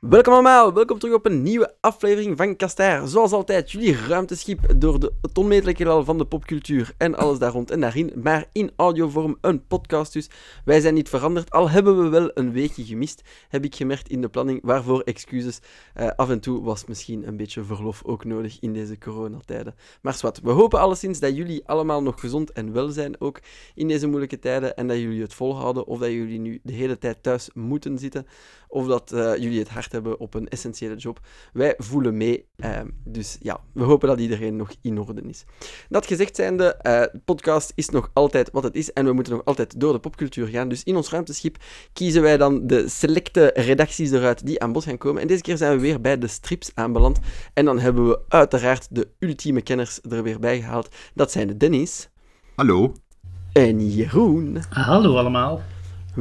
Welkom allemaal, welkom terug op een nieuwe aflevering van Kastaar. Zoals altijd, jullie ruimteschip door de, het onmetelijke heelal van de popcultuur en alles daar rond en daarin, maar in audiovorm, een podcast dus. Wij zijn niet veranderd, al hebben we wel een weekje gemist, heb ik gemerkt in de planning, waarvoor excuses. Uh, af en toe was misschien een beetje verlof ook nodig in deze coronatijden. Maar zwart, we hopen alleszins dat jullie allemaal nog gezond en wel zijn, ook in deze moeilijke tijden, en dat jullie het volhouden, of dat jullie nu de hele tijd thuis moeten zitten, of dat uh, jullie het hard hebben op een essentiële job. Wij voelen mee. Uh, dus ja, we hopen dat iedereen nog in orde is. Dat gezegd zijnde, uh, de podcast is nog altijd wat het is en we moeten nog altijd door de popcultuur gaan. Dus in ons ruimteschip kiezen wij dan de selecte redacties eruit die aan bod gaan komen. En deze keer zijn we weer bij de strips aanbeland. En dan hebben we uiteraard de ultieme kenners er weer bij gehaald. Dat zijn de Dennis. Hallo. En Jeroen. Hallo allemaal.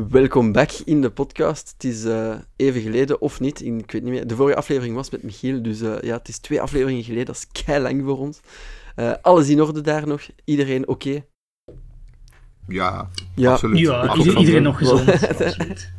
Welkom back in de podcast. Het is uh, even geleden, of niet, in, ik weet niet meer. De vorige aflevering was met Michiel, dus uh, ja, het is twee afleveringen geleden. Dat is kei lang voor ons. Uh, alles in orde daar nog? Iedereen oké? Okay? Ja, ja, absoluut. Ja, absoluut. iedereen nog gezond. absoluut.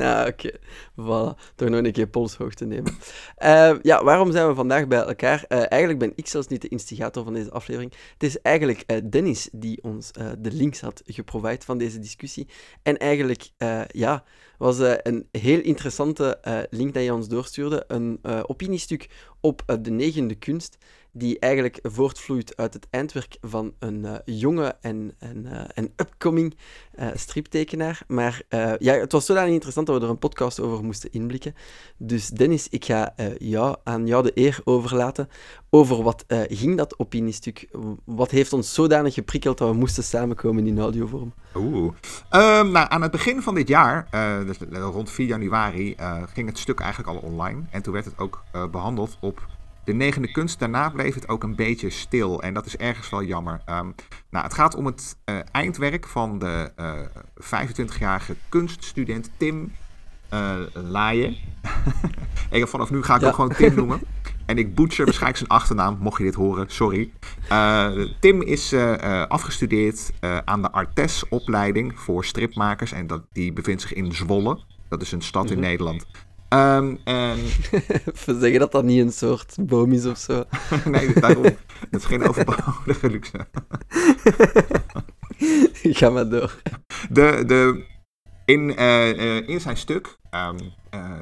Ja, oké. Voilà. Toch nog een keer polshoog te nemen. Uh, ja, waarom zijn we vandaag bij elkaar? Uh, eigenlijk ben ik zelfs niet de instigator van deze aflevering. Het is eigenlijk uh, Dennis die ons de links had geprovide van deze discussie. En eigenlijk, ja, was een heel interessante link dat je ons doorstuurde. Een opiniestuk op de negende kunst die eigenlijk voortvloeit uit het eindwerk van een jonge en, en, en upcoming striptekenaar. Maar ja, het was zodanig interessant dat we er een podcast over moesten inblikken. Dus Dennis, ik ga jou, aan jou de eer overlaten over wat ging dat opiniestuk? Wat heeft ons zodanig geprikkeld dat we moesten samenkomen in audiovorm? Oeh. Um, nou, aan het begin van dit jaar, dus rond 4 januari, ging het stuk eigenlijk al online. En toen werd het ook behandeld op de negende kunst, daarna bleef het ook een beetje stil. En dat is ergens wel jammer. Um, nou, het gaat om het uh, eindwerk van de uh, 25-jarige kunststudent Tim uh, Laaien. en vanaf nu ga ik ja. ook gewoon Tim noemen. En ik butcher waarschijnlijk zijn achternaam, mocht je dit horen, sorry. Uh, Tim is uh, afgestudeerd aan de Artes-opleiding voor stripmakers. En dat, die bevindt zich in Zwolle. Dat is een stad in Nederland. Um, en... Zeggen dat dat niet een soort boom is of zo. nee, daarom. Het is geen overbodige luxe. Ga maar door. De, de, in, in zijn stuk, um,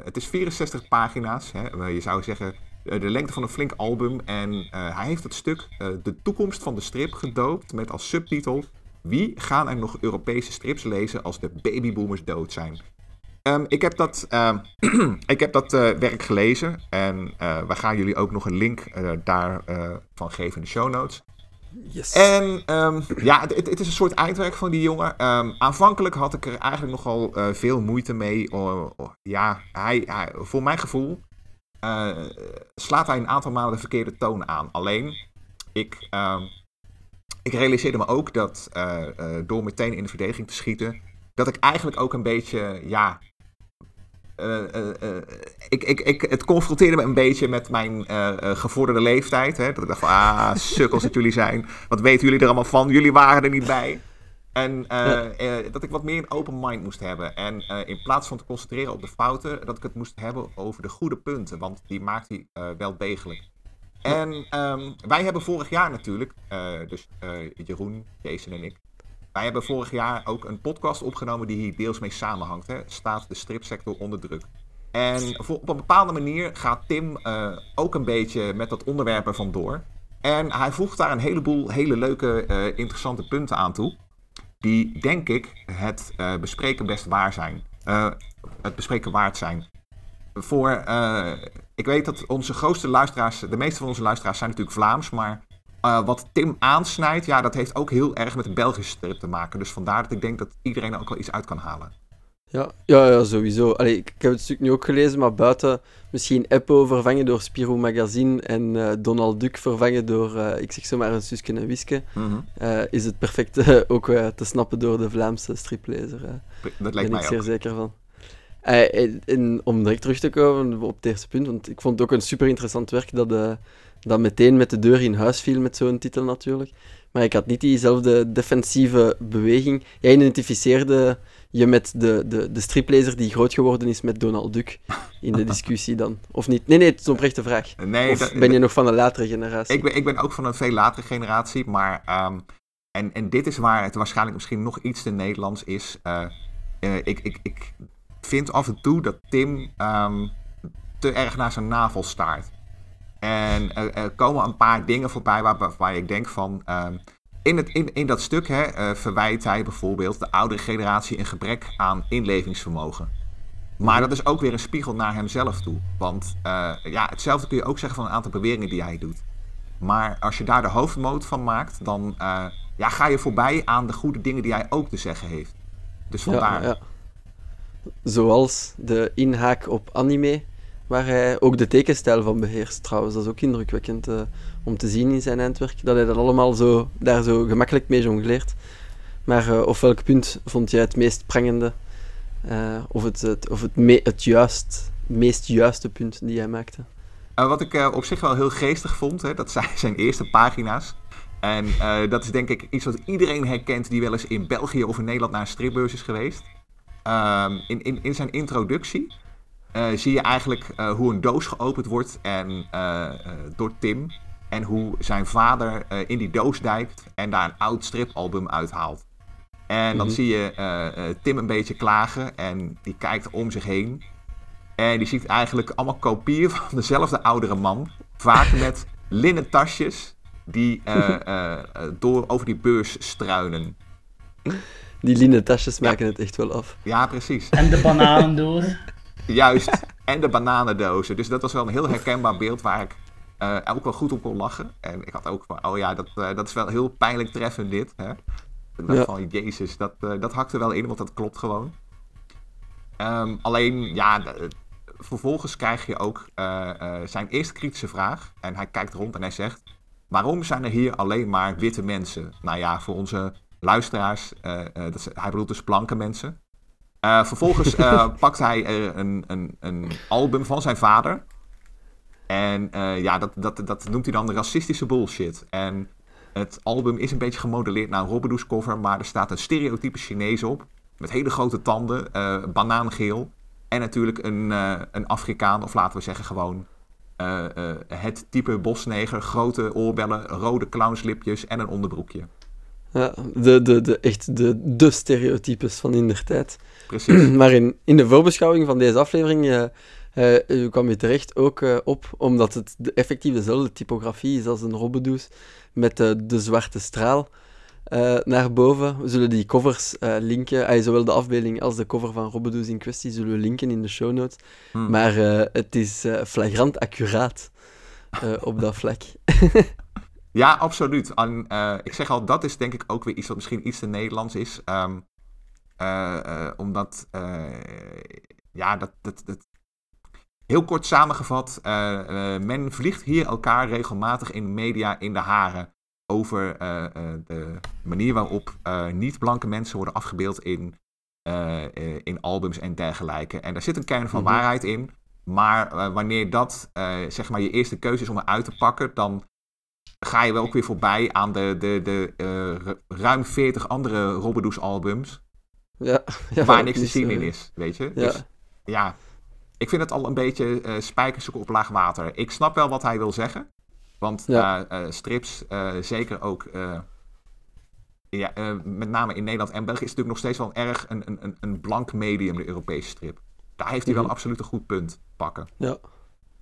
het is 64 pagina's. Hè, je zou zeggen de lengte van een flink album. En hij heeft het stuk De toekomst van de strip gedoopt met als subtitel... Wie gaan er nog Europese strips lezen als de babyboomers dood zijn? Um, ik heb dat, um, ik heb dat uh, werk gelezen en uh, we gaan jullie ook nog een link daarvan geven in de show notes. Yes. En um, ja, het, het, is een soort eindwerk van die jongen. aanvankelijk had ik er eigenlijk nogal veel moeite mee. Oh, oh, ja, hij, hij, voor mijn gevoel slaat hij een aantal malen de verkeerde toon aan. Alleen, ik, ik realiseerde me ook dat door meteen in de verdediging te schieten dat ik eigenlijk ook een beetje, ja. Uh, uh, uh, ik, ik, ik, het confronteerde me een beetje met mijn gevorderde leeftijd. Hè? Dat ik dacht van, ah, sukkels dat jullie zijn. Wat weten jullie er allemaal van? Jullie waren er niet bij. En dat ik wat meer een open mind moest hebben. En in plaats van te concentreren op de fouten, dat ik het moest hebben over de goede punten. Want die maakt hij wel degelijk. En um, wij hebben vorig jaar natuurlijk, dus Jeroen, Jason en ik, wij hebben vorig jaar ook een podcast opgenomen die hier deels mee samenhangt. Hè? Staat de stripsector onder druk? En voor, op een bepaalde manier gaat Tim uh, ook een beetje met dat onderwerp ervan door. En hij voegt daar een heleboel hele leuke, uh, interessante punten aan toe. Die, denk ik, het uh, bespreken best waar zijn. het bespreken waard zijn. Voor, ik weet dat onze grootste luisteraars, de meeste van onze luisteraars zijn natuurlijk Vlaams, maar wat Tim aansnijdt, ja, dat heeft ook heel erg met de Belgische strip te maken. Dus vandaar dat ik denk dat iedereen er ook wel iets uit kan halen. Ja, ja, ja sowieso. Allee, ik, ik, heb het stuk nu ook gelezen, maar buiten misschien Eppo vervangen door Spirou Magazine en uh, Donald Duck vervangen door, uh, ik zeg zomaar, een Suske en Wiske, mm -hmm. is het perfect ook te snappen door de Vlaamse striplezer. dat lijkt mij ik zeer ook. zeker van. En, en, om direct terug te komen op het eerste punt, want ik vond het ook een super interessant werk dat dat meteen met de deur in huis viel met zo'n titel natuurlijk. Maar ik had niet diezelfde defensieve beweging. Jij identificeerde je met de, de, de striplezer die groot geworden is met Donald Duck in de discussie dan? Of niet? Nee, nee, het is een oprechte vraag. Nee, of dat- ben je nog van een latere generatie? Ik ben, ik ben ook van een veel latere generatie, maar. ehm, en, en dit is waar het waarschijnlijk misschien nog iets te Nederlands is. eh, eh, ik, ik, ik vind af en toe dat Tim ehm, te erg naar zijn navel staart. En er, er komen een paar dingen voorbij waar, waar, waar ik denk van. ehm, in, het, in, in dat stuk hè, eh, verwijt hij bijvoorbeeld de oudere generatie een gebrek aan inlevingsvermogen. Maar dat is ook weer een spiegel naar hemzelf toe. Want eh, ja, hetzelfde kun je ook zeggen van een aantal beweringen die hij doet. Maar als je daar de hoofdmoot van maakt, dan eh, ja, ga je voorbij aan de goede dingen die hij ook te zeggen heeft. Dus vandaar. Ja, ja. Zoals de inhaak op anime, waar hij ook de tekenstijl van beheerst trouwens. Dat is ook indrukwekkend om te zien in zijn eindwerk, dat hij dat allemaal zo, daar zo gemakkelijk mee jongleert. Maar eh, op welk punt vond jij het meest prangende? Eh, of het, het, of het, me- het juist, meest juiste punt die hij maakte? Eh, wat ik op zich wel heel geestig vond, hè, dat zijn zijn eerste pagina's. En dat is denk ik iets wat iedereen herkent die wel eens in België of in Nederland naar een stripbeurs is geweest. Ehm, in, in, in zijn introductie zie je eigenlijk hoe een doos geopend wordt en, door Tim. En hoe zijn vader eh, in die doos dijkt en daar een oud stripalbum uithaalt. En dan Mhm. zie je eh, eh, Tim een beetje klagen en die kijkt om zich heen. En die ziet eigenlijk allemaal kopieën van dezelfde oudere man. Vaak met linnen tasjes die eh, eh, eh, door over die beurs struinen. Die linnen tasjes maken het echt wel af. Ja, precies. En de bananendoos. Juist. En de bananendozen. Dus dat was wel een heel herkenbaar beeld waar ik eh, ook wel goed op kon lachen. En ik had ook van, oh ja, dat, eh, dat is wel heel pijnlijk treffend dit. Hè? Ik dacht Ja. van, jezus, dat, eh, dat hakte wel in, want dat klopt gewoon. Ehm, alleen, ja, de- vervolgens krijg je ook zijn eerste kritische vraag. En hij kijkt rond en hij zegt, waarom zijn er hier alleen maar witte mensen? Nou ja, voor onze luisteraars, dat is- hij bedoelt dus blanke mensen. Vervolgens pakt hij een, een, een album van zijn vader. En eh, ja, dat, dat, dat noemt hij dan racistische bullshit. En het album is een beetje gemodelleerd naar een Robbedoes cover, maar er staat een stereotype Chinees op. Met hele grote tanden, eh, banaangeel. En natuurlijk een, eh, een Afrikaan, of laten we zeggen gewoon het type bosneger. Grote oorbellen, rode clownslipjes en een onderbroekje. Ja, de, de, de, echt de, de stereotypes van in der tijd. Precies. maar in, in de voorbeschouwing van deze aflevering eh, eh, kwam je terecht ook eh, op, omdat het effectief dezelfde typografie is als een robbedoes, met de zwarte straal naar boven. We zullen die covers linken, zowel de afbeelding als de cover van robbedoes in kwestie zullen we linken in de show notes. Hmm. Maar het is flagrant accuraat op dat vlak. Ja, absoluut. En, ik zeg al, dat is denk ik ook weer iets wat misschien iets te Nederlands is. Ehm, eh, eh, omdat, ja, dat, dat, dat... Heel kort samengevat, eh, eh, men vliegt hier elkaar regelmatig in de media in de haren over eh, de manier waarop niet-blanke mensen worden afgebeeld in, in albums en dergelijke. En daar zit een kern van Mhm. waarheid in. Maar wanneer dat zeg maar je eerste keuze is om eruit te pakken, dan ga je wel ook weer voorbij aan de, de, de ru- ruim 40 andere Robbedoes albums. Ja, ja, waar niks te zien in is, weet je. Ja. Dus ja, ik vind het al een beetje spijkers zoeken op laag water. Ik snap wel wat hij wil zeggen. Want Ja. eh, eh, strips, zeker ook, ja, met name in Nederland en België, is natuurlijk nog steeds wel erg een, een, een, blank medium, de Europese strip. Daar heeft hij wel Mhm. absoluut een goed punt pakken. Ja.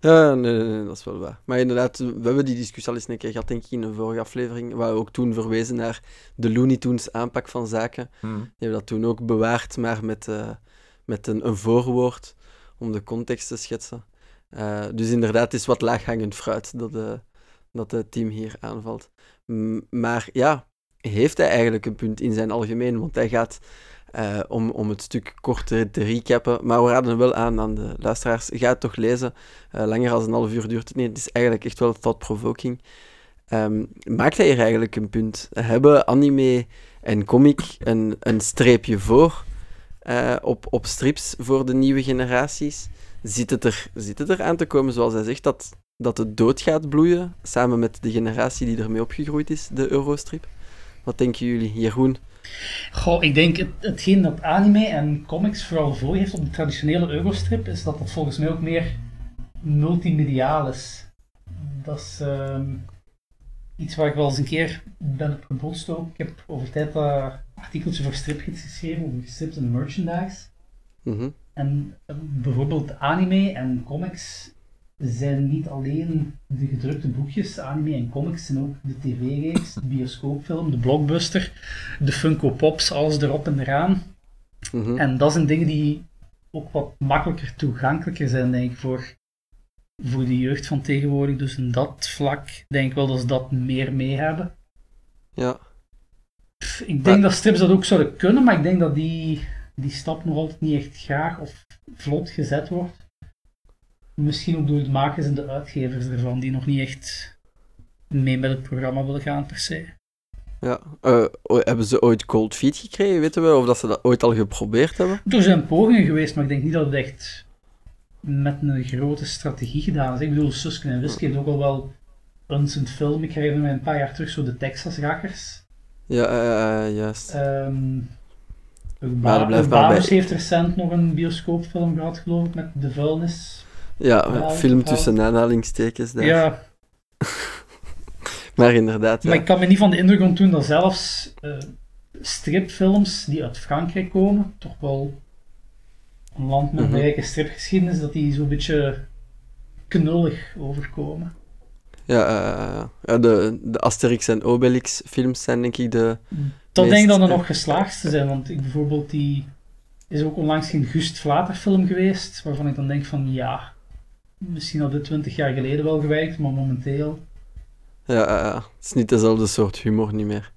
Ja, nee, nee, nee, dat is wel waar. Maar inderdaad, we hebben die discussie al eens een keer gehad, denk ik, in een vorige aflevering, waar we ook toen verwezen naar de Looney Tunes aanpak van zaken. Hm. Die hebben dat toen ook bewaard, maar met, met een, een voorwoord, om de context te schetsen. Eh, dus inderdaad, het is wat laaghangend fruit dat, eh, dat het team hier aanvalt. Maar ja, heeft hij eigenlijk een punt in zijn algemeen? Want hij gaat, eh, om, om het stuk kort te, recappen, maar we raden wel aan aan de luisteraars, ga het toch lezen. Eh, langer dan een half uur duurt het niet. Het is eigenlijk echt wel thought-provoking. Ehm, maakt hij hier eigenlijk een punt? Hebben anime en comic een, een streepje voor eh, op, op strips voor de nieuwe generaties? Zit het, er, zit het er aan te komen, zoals hij zegt, dat, dat het dood gaat bloeien, samen met de generatie die ermee opgegroeid is, de Eurostrip? Wat denken jullie, Jeroen? Goh, ik denk het, hetgeen dat anime en comics vooral voor heeft op de traditionele Eurostrip, is dat het volgens mij ook meer multimediaal is. Dat is ehm, iets waar ik wel eens een keer ben op gebotst ook. Ik heb over tijd dat artikeltje voor stripgids geschreven over strips en merchandise. Mhm. En eh, bijvoorbeeld anime en comics zijn niet alleen de gedrukte boekjes, anime en comics zijn ook de tv-reeks, de bioscoopfilm, de blockbuster, de Funko Pops, alles erop en eraan. Mhm. En dat zijn dingen die ook wat makkelijker toegankelijker zijn, denk ik, voor, voor de jeugd van tegenwoordig. Dus in dat vlak denk ik wel dat ze dat meer mee hebben. Ja. Pff, Ik denk dat strips dat ook zouden kunnen, maar ik denk dat die, die stap nog altijd niet echt graag of vlot gezet wordt. Misschien ook door de makers en de uitgevers ervan, die nog niet echt mee met het programma willen gaan per se. ja. Eh, hebben ze ooit cold feet gekregen, weten we? Of dat ze dat ooit al geprobeerd hebben? Er zijn pogingen geweest, maar ik denk niet dat het echt met een grote strategie gedaan is. Ik bedoel, Suske en Wiske heeft ook al wel een film, ik herinner me een paar jaar terug, zo de Texas Rakkers. Ja, eh, juist. Ehm Maar bij- heeft recent nog een bioscoopfilm gehad, geloof ik, met de vuilnis. Ja, ja, film tussen aanhalingstekens daar. Ja, Maar inderdaad, ja. maar ik kan me niet van de indruk ontdoen dat zelfs eh, stripfilms die uit Frankrijk komen, toch wel een land met een Mhm. rijke stripgeschiedenis, dat die zo'n beetje knullig overkomen. Ja, eh, ja de, de Asterix en Obelix films zijn denk ik de... Dat Meest, denk ik dan de eh, nog geslaagdste zijn, want ik bijvoorbeeld die is ook onlangs geen Gust Vlater film geweest, waarvan ik dan denk van ja, misschien had dit 20 jaar geleden wel gewerkt, maar momenteel. Ja, eh, het is niet dezelfde soort humor niet meer.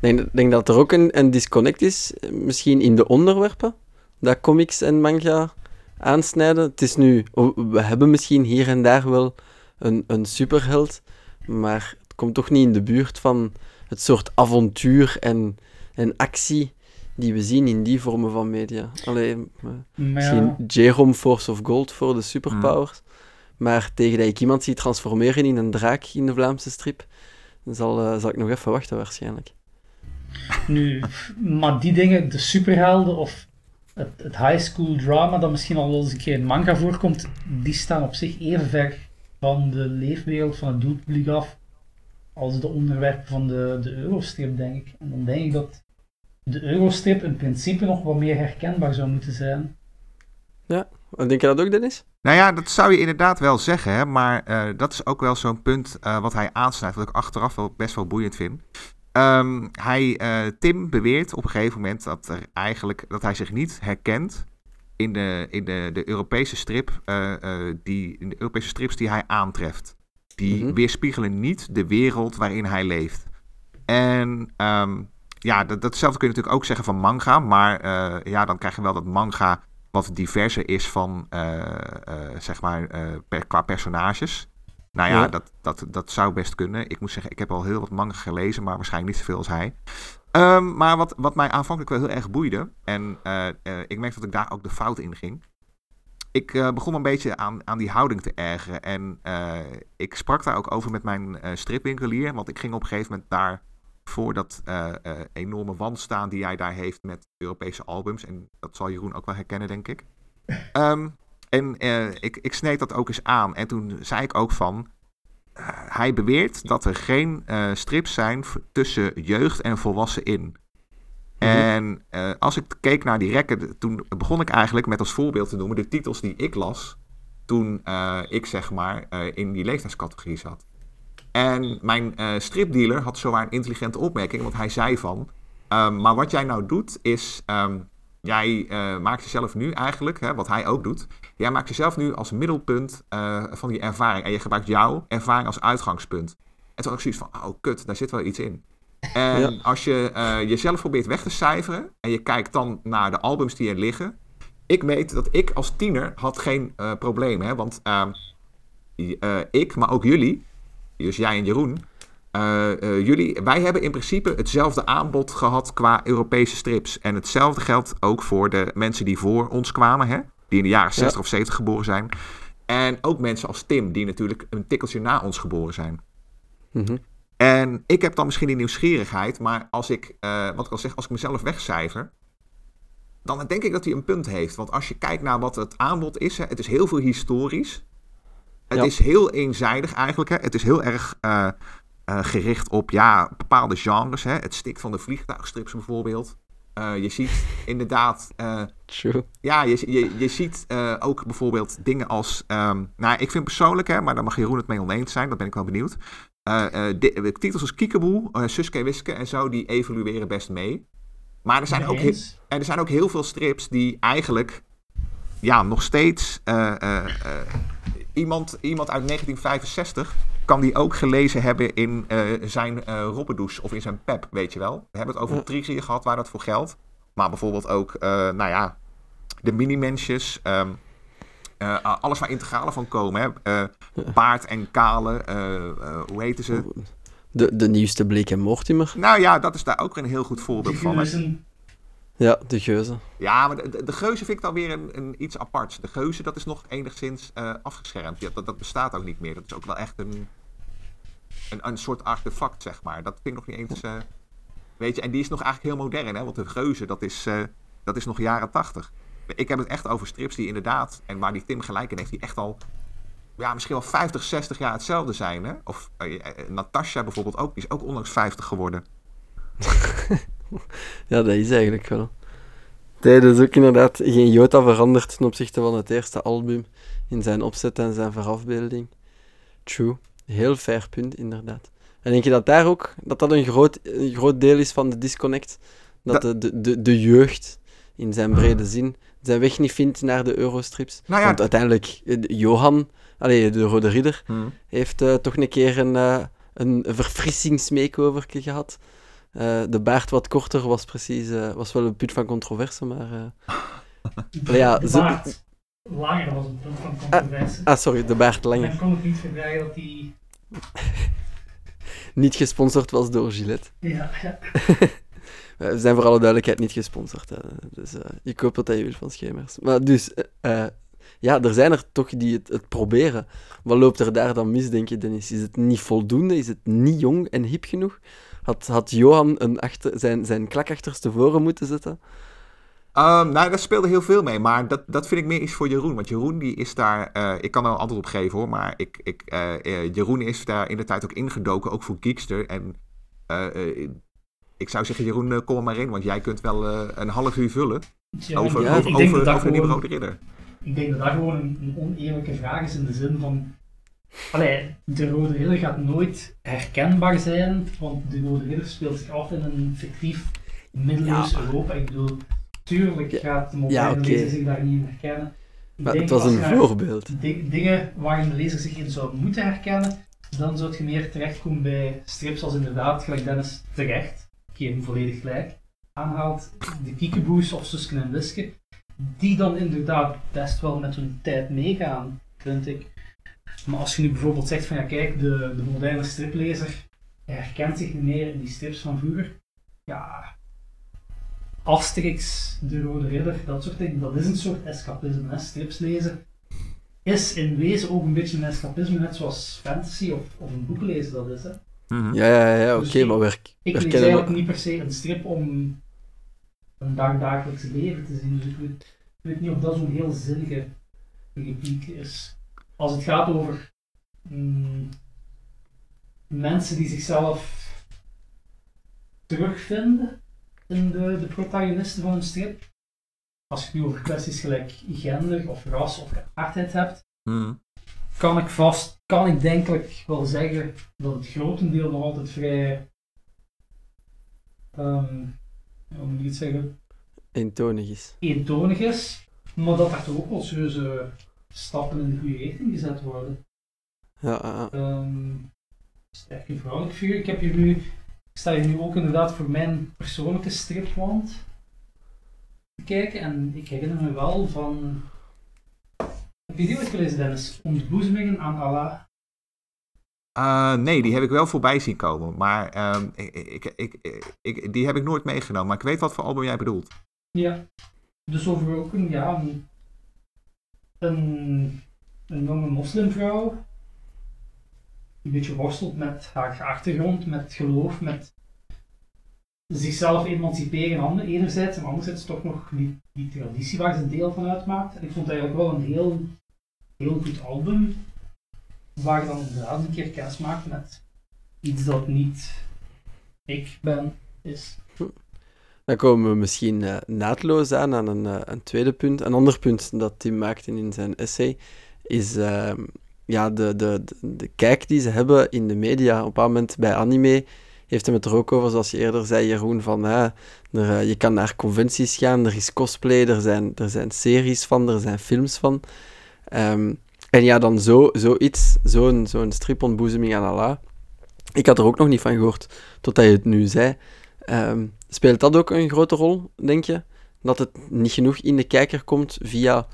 Ik denk, denk dat er ook een, een disconnect is, misschien in de onderwerpen, dat comics en manga aansnijden. Het is nu, we hebben misschien hier en daar wel een, een superheld, maar het komt toch niet in de buurt van het soort avontuur en, en actie die we zien in die vormen van media. Alleen, Misschien Jerome Force of Gold voor de superpowers. Maar tegen dat ik iemand zie transformeren in een draak in de Vlaamse strip, dan zal, eh, zal ik nog even wachten waarschijnlijk. nu, maar die dingen, de superhelden of het, het high school drama dat misschien al wel eens een keer in manga voorkomt, die staan op zich even ver van de leefwereld van het doelpubliek af als de onderwerpen van de, de Eurostrip, denk ik. En dan denk ik dat de Eurostrip in principe nog wat meer herkenbaar zou moeten zijn. Denk je dat ook, Dennis? Nou ja, dat zou je inderdaad wel zeggen, hè? maar eh, dat is ook wel zo'n punt eh, wat hij aansnijdt, wat ik achteraf wel best wel boeiend vind. Ehm, hij, eh, Tim beweert op een gegeven moment dat, er eigenlijk, dat hij zich niet herkent in de, in de, de Europese strip, eh, eh, die, in de Europese strips die hij aantreft. Die Mhm. weerspiegelen niet de wereld waarin hij leeft. En ehm, ja, dat, datzelfde kun je natuurlijk ook zeggen van manga, maar eh, ja, dan krijg je wel dat manga wat diverser is van, zeg maar, per, qua personages. Nou ja, Ja. Dat, dat, dat zou best kunnen. Ik moet zeggen, ik heb al heel wat manga gelezen, maar waarschijnlijk niet zoveel als hij. Ehm, maar wat, wat mij aanvankelijk wel heel erg boeide, en eh, eh, ik merk dat ik daar ook de fout in ging. Ik eh, begon een beetje aan, aan die houding te ergeren. En ik sprak daar ook over met mijn stripwinkelier, want ik ging op een gegeven moment daar voor dat enorme wand staan die hij daar heeft met Europese albums. En dat zal Jeroen ook wel herkennen, denk ik. Ehm, en ik, ik sneed dat ook eens aan. En toen zei ik ook van... hij beweert dat er geen eh, strips zijn tussen jeugd en volwassen in. En eh, als ik keek naar die rekken, toen begon ik eigenlijk met als voorbeeld te noemen de titels die ik las. Toen eh, ik zeg maar in die leeftijdscategorie zat. En mijn stripdealer had zowaar een intelligente opmerking, want hij zei van... ehm, maar wat jij nou doet is, ehm, jij maakt jezelf nu eigenlijk, hè, wat hij ook doet... jij maakt jezelf nu als middelpunt eh, van je ervaring. En je gebruikt jouw ervaring als uitgangspunt. En toen had ik zoiets van, oh kut, daar zit wel iets in. En Ja. als je eh, jezelf probeert weg te cijferen... en je kijkt dan naar de albums die er liggen... ik weet dat ik als tiener had geen eh probleem, hè, want... ehm, eh, ik, maar ook jullie, dus jij en Jeroen, jullie, wij hebben in principe hetzelfde aanbod gehad qua Europese strips. En hetzelfde geldt ook voor de mensen die voor ons kwamen, hè? Die in de jaren 60 of 70 geboren zijn. En ook mensen als Tim, die natuurlijk een tikkeltje na ons geboren zijn. Mhm. En ik heb dan misschien die nieuwsgierigheid, maar als ik, eh, wat ik al zeg, als ik mezelf wegcijfer, dan denk ik dat hij een punt heeft. Want als je kijkt naar wat het aanbod is, hè, het is heel veel historisch. Het Ja. is heel eenzijdig eigenlijk. Hè. Het is heel erg eh, eh, gericht op ja, bepaalde genres. Hè. Het stikt van de vliegtuigstrips bijvoorbeeld. Eh, je ziet inderdaad eh, True. ja, je, je, je ziet eh, ook bijvoorbeeld dingen als. ehm, nou, ik vind persoonlijk, hè, maar daar mag Jeroen het mee oneens zijn, dat ben ik wel benieuwd. Eh, eh, eh, titels als Kiekeboe, Suske Wiske en zo, die evolueren best mee. Maar er zijn, ook, he- er zijn ook heel veel strips die eigenlijk. Ja, nog steeds. eh, eh, eh, iemand, iemand uit 1965 kan die ook gelezen hebben in eh, zijn eh Robbedoes of in zijn Pep, weet je wel. We hebben het over Ja. Trigger gehad waar dat voor geldt. Maar bijvoorbeeld ook, eh, nou ja, de mini-mensjes. ehm, eh, alles waar integralen van komen. Hè? Eh, Baard en Kale, hoe heten ze? De, de nieuwste Bleek en Mortimer. Nou ja, dat is daar ook een heel goed voorbeeld van. hè. Ja, de geuzen. Ja, maar de, de, de geuzen vind ik dan weer een, een iets aparts. De geuzen, dat is nog enigszins eh, afgeschermd. Ja, dat, dat bestaat ook niet meer. Dat is ook wel echt een, een, een soort artefact, zeg maar. Dat vind ik nog niet eens... eh, weet je, en die is nog eigenlijk heel modern, hè. Want de geuzen, dat is, eh, dat is nog jaren tachtig. Ik heb het echt over strips die inderdaad... En waar die Tim gelijk in heeft, die echt al... Ja, misschien wel 50, 60 jaar hetzelfde zijn, hè. Of eh, Natasha bijvoorbeeld ook. Die is ook onlangs 50 geworden. Ja, dat is eigenlijk wel. Nee, dat is ook inderdaad geen jota veranderd ten opzichte van het eerste album. In zijn opzet en zijn verafbeelding. True. Heel fair punt, inderdaad. En denk je dat daar ook, dat dat een groot, een groot deel is van de disconnect? Dat de, de, de, de jeugd, in zijn brede zin, zijn weg niet vindt naar de Eurostrips? Nou ja, Want uiteindelijk, eh, Johan, allee, de Rode Ridder, Hmm. heeft eh, toch een keer een, eh een verfrissingsmakeover gehad. Eh, de baard wat korter was precies, was wel een punt van controverse, maar... eh, Maar ja, de ze- baard langer was een punt van controverse. Ah, sorry, de baard langer. Men kon het niet verdragen dat die... Niet gesponsord was door Gillette. Ja, ja. Eh, We zijn voor alle duidelijkheid niet gesponsord. Hè. Dus eh, je koopt wat je wil van Schemers. Maar dus, eh, ja, er zijn er toch die het, het proberen. Wat loopt er daar dan mis, denk je, Dennis? Is het niet voldoende? Is het niet jong en hip genoeg? Had, had Johan een achter, zijn, zijn klak achterstevoren moeten zetten? Ehm, nou, daar speelde heel veel mee, maar dat, dat vind ik meer iets voor Jeroen. Want Jeroen die is daar, eh, ik kan er een antwoord op geven hoor, maar ik, ik, eh, eh, Jeroen is daar in de tijd ook ingedoken, ook voor Geekster. En eh, eh, ik zou zeggen, Jeroen, kom er maar in, want jij kunt wel eh, een half uur vullen Ja, over, ja, over, ik denk over, dat dat die Rode Ridder. Ik denk dat dat gewoon een, een oneerlijke vraag is in de zin van. Allee, de Rode Ridder gaat nooit herkenbaar zijn, want de Rode Ridder speelt zich af in een fictief middeleeuws Ja. Europa. Ik bedoel, tuurlijk gaat de moderne Ja, lezer zich daar niet in herkennen. Ik Maar denk het was een voorbeeld. di- dingen waarin de lezer zich in zou moeten herkennen, dan zou je meer terechtkomen bij strips als inderdaad, gelijk Dennis terecht, ik geef hem volledig gelijk, aanhaalt, de Kiekeboes of Susken en Wiske, die dan inderdaad best wel met hun tijd meegaan, vind ik. Maar als je nu bijvoorbeeld zegt van ja kijk, de, de moderne striplezer herkent zich niet meer in die strips van vroeger, ja, Asterix, de Rode Ridder, dat soort dingen, dat is een soort escapisme, hè? strips lezen is in wezen ook een beetje een escapisme, net zoals fantasy of, of een boek lezen dat is. Hè. Mhm. Ja, ja, ja, oké, Dus ik- maar werk. Ik lees eigenlijk niet per se een strip om een dagdagelijks leven te zien, dus ik weet, ik weet niet of dat zo'n heel zinnige repliek is. Als het gaat over mm, mensen die zichzelf terugvinden in de, de protagonisten van een strip, als je nu over kwesties gelijk gender of ras of geaardheid hebt, Mhm. kan ik vast, kan ik denkelijk wel zeggen dat het grotendeel nog altijd vrij, ehm, hoe moet ik het zeggen, Eentonig is. eentonig is, maar dat er toch ook wel serieuze stappen in de goede richting gezet worden. Ja, ja. Ehm sterke vrouwelijk figuur. Ik heb hier nu, sta hier nu ook inderdaad voor mijn persoonlijke stripwand te kijken en ik herinner me wel van, heb je die ooit gelezen Dennis? Ontboezemingen aan Allah. Eh, nee, die heb ik wel voorbij zien komen, maar ehm, ik, ik, ik, ik, die heb ik nooit meegenomen. Maar ik weet wat voor album jij bedoelt. Ja, dus over ook een, ja, een, een, een jonge moslimvrouw een beetje worstelt met haar achtergrond, met geloof, met zichzelf emanciperen ander- enerzijds en anderzijds toch nog die, die traditie waar ze deel van uitmaakt. En ik vond het eigenlijk wel een heel, heel goed album, waar dan inderdaad een keer kennis maakt met iets dat niet ik ben, is. Dan komen we misschien uh, naadloos aan aan een, uh, een, tweede punt. Een ander punt dat Tim maakte in zijn essay is uh, ja, de, de, de, kijk die ze hebben in de media. Op een moment bij anime heeft hem het er ook over, zoals je eerder zei, Jeroen, van er, uh, je kan naar conventies gaan, er is cosplay, er zijn, er zijn series van, er zijn films van. Um, en ja, dan zo, zoiets, zo'n zo'n stripontboezeming aan Allah. Ik had er ook nog niet van gehoord, totdat je het nu zei. Um, speelt dat ook een grote rol, denk je? Dat het niet genoeg in de kijker komt via,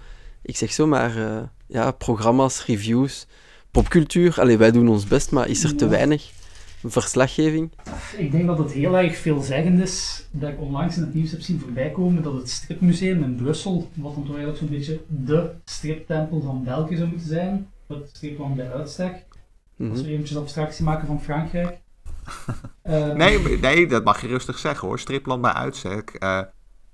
ik zeg zomaar, uh, ja, programma's, reviews, popcultuur. Allee, wij doen ons best, maar is er te weinig verslaggeving? Ik denk dat het heel erg veelzeggend is dat ik onlangs in het nieuws heb zien voorbij komen dat het stripmuseum in Brussel, wat dan toch eigenlijk zo'n beetje de striptempel van België zou moeten zijn, het stripland bij uitstek, mm -hmm. als we eventjes abstractie maken van Frankrijk. uh, nee, nee, dat mag je rustig zeggen hoor, stripland bij uitstek. Uh,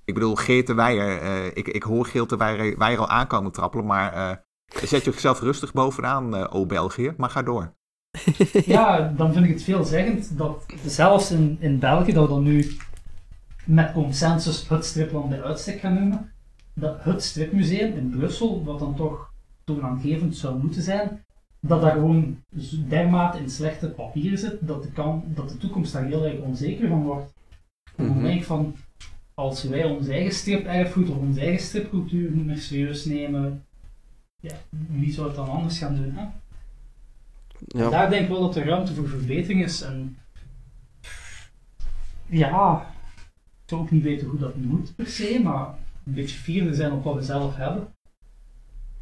ik bedoel, Geert de Weijer, uh, ik, ik hoor Geert de Weijer, Weijer al aankomen trappelen, maar zet je jezelf rustig bovenaan, o België, maar ga door. ja, dan vind ik het veelzeggend dat zelfs in, in België, dat we dan nu met consensus het stripland bij uitstek gaan noemen, dat het stripmuseum in Brussel, wat dan toch toonaangevend zou moeten zijn, dat daar gewoon dermate in slechte papieren zit, dat de, kan, dat de toekomst daar heel erg onzeker van wordt. En dan denk ik van, als wij ons eigen strip-erfgoed of onze eigen stripcultuur niet meer serieus nemen, ja, wie zou het dan anders gaan doen? Hè? Ja. Daar denk ik wel dat er ruimte voor verbetering is. En ja, ik zou ook niet weten hoe dat moet per se, maar een beetje fier zijn op wat we zelf hebben.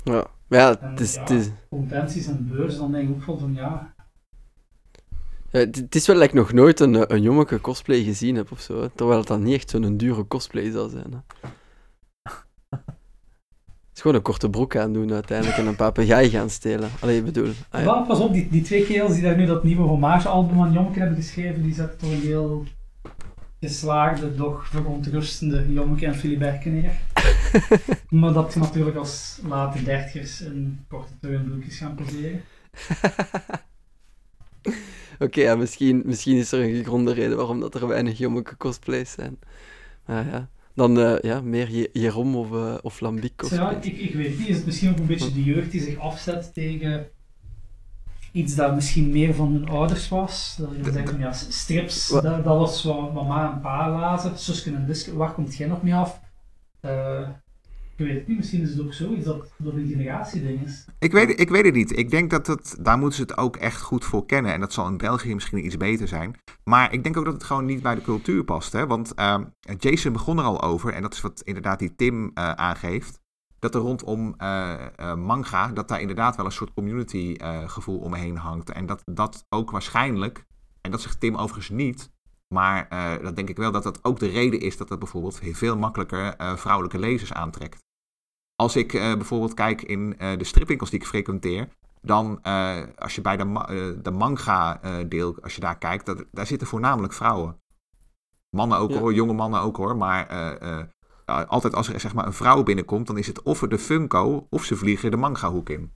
Ja, ja, het is, ja, het is... Conventies en beurzen, dan denk ik ook wel van ja. ja het, is wel dat ik nog nooit een, een jongeke cosplay gezien heb of zo. Terwijl het dan niet echt zo'n dure cosplay zou zijn. Hè? Is gewoon een korte broek aan doen uiteindelijk en een papegaai gaan stelen. Allee, ik bedoel... Ah, ja. Pas op, die, die twee kerels die daar nu dat nieuwe hommage-album aan Jommeke hebben geschreven, die zetten toch een heel geslaagde, doch verontrustende Jommeke en Filiberke neer. maar dat natuurlijk als late dertigers in korte tuinbroekjes gaan poseren. Oké, okay, ja, misschien, misschien is er een gegronde reden waarom dat er weinig Jommeke cosplays zijn. Maar ja... Dan uh, ja, meer Jerom of, uh, of Lambic. Of ja, ik, ik weet niet. Is het misschien ook een beetje de jeugd die zich afzet tegen iets dat misschien meer van hun ouders was? Dat je denkt, ja, strips, dat, dat, was wat mama en pa lazen. Susken en Duske, waar komt jij nog mee af? Uh, weet misschien is het ook zoiets dat dat een generatieding is. Ik weet, ik weet het niet. Ik denk dat het, daar moeten ze het ook echt goed voor kennen. En dat zal in België misschien iets beter zijn. Maar ik denk ook dat het gewoon niet bij de cultuur past. Hè? Want uh, Jason begon er al over, en dat is wat inderdaad die Tim uh, aangeeft. Dat er rondom uh, manga, dat daar inderdaad wel een soort community gevoel omheen hangt. En dat dat ook waarschijnlijk, en dat zegt Tim overigens niet, maar dat denk ik wel dat dat ook de reden is dat het bijvoorbeeld veel makkelijker vrouwelijke lezers aantrekt. Als ik uh, bijvoorbeeld kijk in uh, de stripwinkels die ik frequenteer, dan uh, als je bij de, ma de manga deel, als je daar kijkt, dat, daar zitten voornamelijk vrouwen. Mannen ook ja. hoor, jonge mannen ook hoor, maar altijd als er zeg maar een vrouw binnenkomt, dan is het of de Funko of ze vliegen de manga hoek in.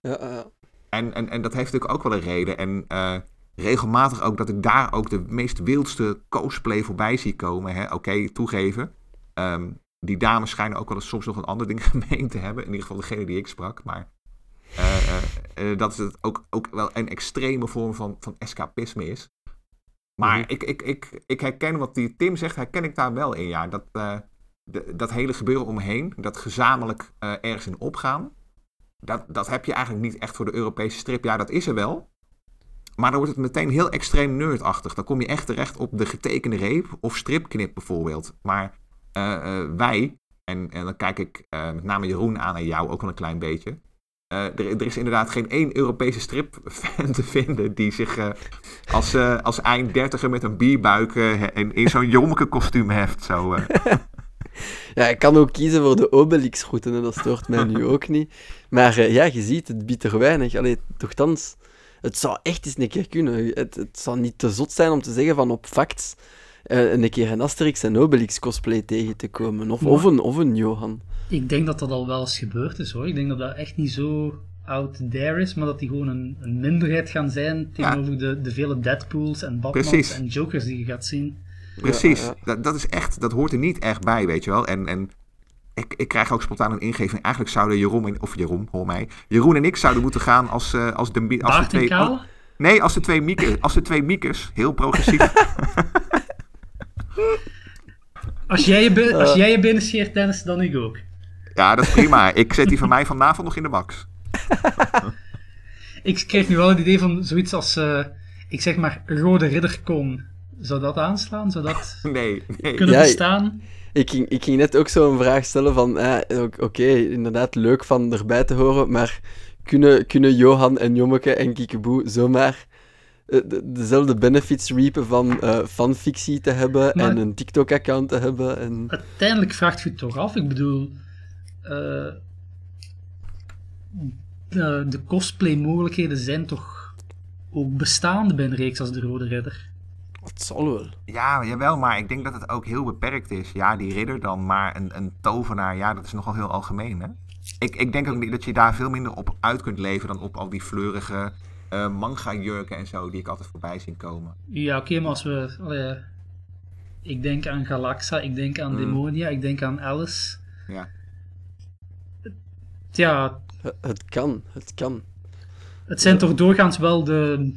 Ja, en, en, en dat heeft natuurlijk ook wel een reden. En regelmatig ook dat ik daar ook de meest wildste cosplay voorbij zie komen. Oké, okay, toegeven. Um, die dames schijnen ook wel eens soms nog een ander ding gemeen te hebben. In ieder geval degene die ik sprak. Maar uh, uh, uh, dat het ook, ook wel een extreme vorm van, van escapisme is. Maar mm -hmm. ik, ik, ik, ik herken wat die Tim zegt, herken ik daar wel in. Ja. Dat, de, dat hele gebeuren omheen, dat gezamenlijk ergens in opgaan. Dat, dat heb je eigenlijk niet echt voor de Europese strip. Ja, dat is er wel. Maar dan wordt het meteen heel extreem nerdachtig. Dan kom je echt terecht op de getekende reep of stripknip bijvoorbeeld. Maar wij, en, en dan kijk ik uh, met name Jeroen aan en jou ook wel een klein beetje. Er, is inderdaad geen één Europese stripfan te vinden die zich als, als eind dertiger met een bierbuik en in zo'n jommeke kostuum heft. Zo, ja, ik kan ook kiezen voor de Obelix-route en dat stoort mij nu ook niet. Maar ja, je ziet, het biedt er weinig. Allee, thans Het zou echt eens een keer kunnen. Het, het zou niet te zot zijn om te zeggen van op facts uh, een keer een Asterix en Obelix cosplay tegen te komen. Of, of, een, of een Johan. Ik denk dat dat al wel eens gebeurd is hoor. Ik denk dat dat echt niet zo out there is, maar dat die gewoon een, een minderheid gaan zijn tegenover de, de vele Deadpools en Batmans en Jokers die je gaat zien. Precies, Dat, dat is echt, dat hoort er niet echt bij, weet je wel. En, en ik, ik krijg ook spontaan een ingeving. Eigenlijk zouden Jeroen en, of Jeroen, hoor mij. Jeroen en ik zouden moeten gaan als, uh, als de... Als de twee, nee, als de twee Miekes. Als de twee Miekes. Heel progressief. als, jij je, als jij je binnen scheert, Dennis, dan ik ook. Ja, dat is prima. ik zet die van mij vanavond nog in de max. ik kreeg nu wel het idee van zoiets als, uh, ik zeg maar, Rode Ridderkon. Zou dat aanslaan? Zou dat nee, nee. kunnen bestaan? Ik ging, ik ging net ook zo een vraag stellen van, eh, oké, inderdaad leuk van erbij te horen, maar kunnen, kunnen Johan en Jommeke en Kiekeboe zomaar eh, dezelfde benefits reapen van uh, fanfictie te hebben en een TikTok-account te hebben? En... Uiteindelijk vraagt je het toch af. Ik bedoel, uh, de cosplay-mogelijkheden zijn toch ook bestaande bij een reeks als De Rode Ridder? Dat zal wel. Ja, jawel, maar ik denk dat het ook heel beperkt is. Ja, die ridder dan, maar een, een tovenaar, ja, dat is nogal heel algemeen, hè? Ik, ik denk ook niet dat je daar veel minder op uit kunt leven dan op al die fleurige uh, manga-jurken en zo die ik altijd voorbij zien komen. Ja, oké, maar als we... ik denk aan Galaxa, ik denk aan mm. Demonia, ik denk aan Alice. Ja. Ja... Het kan, het kan. Het zijn toch doorgaans wel de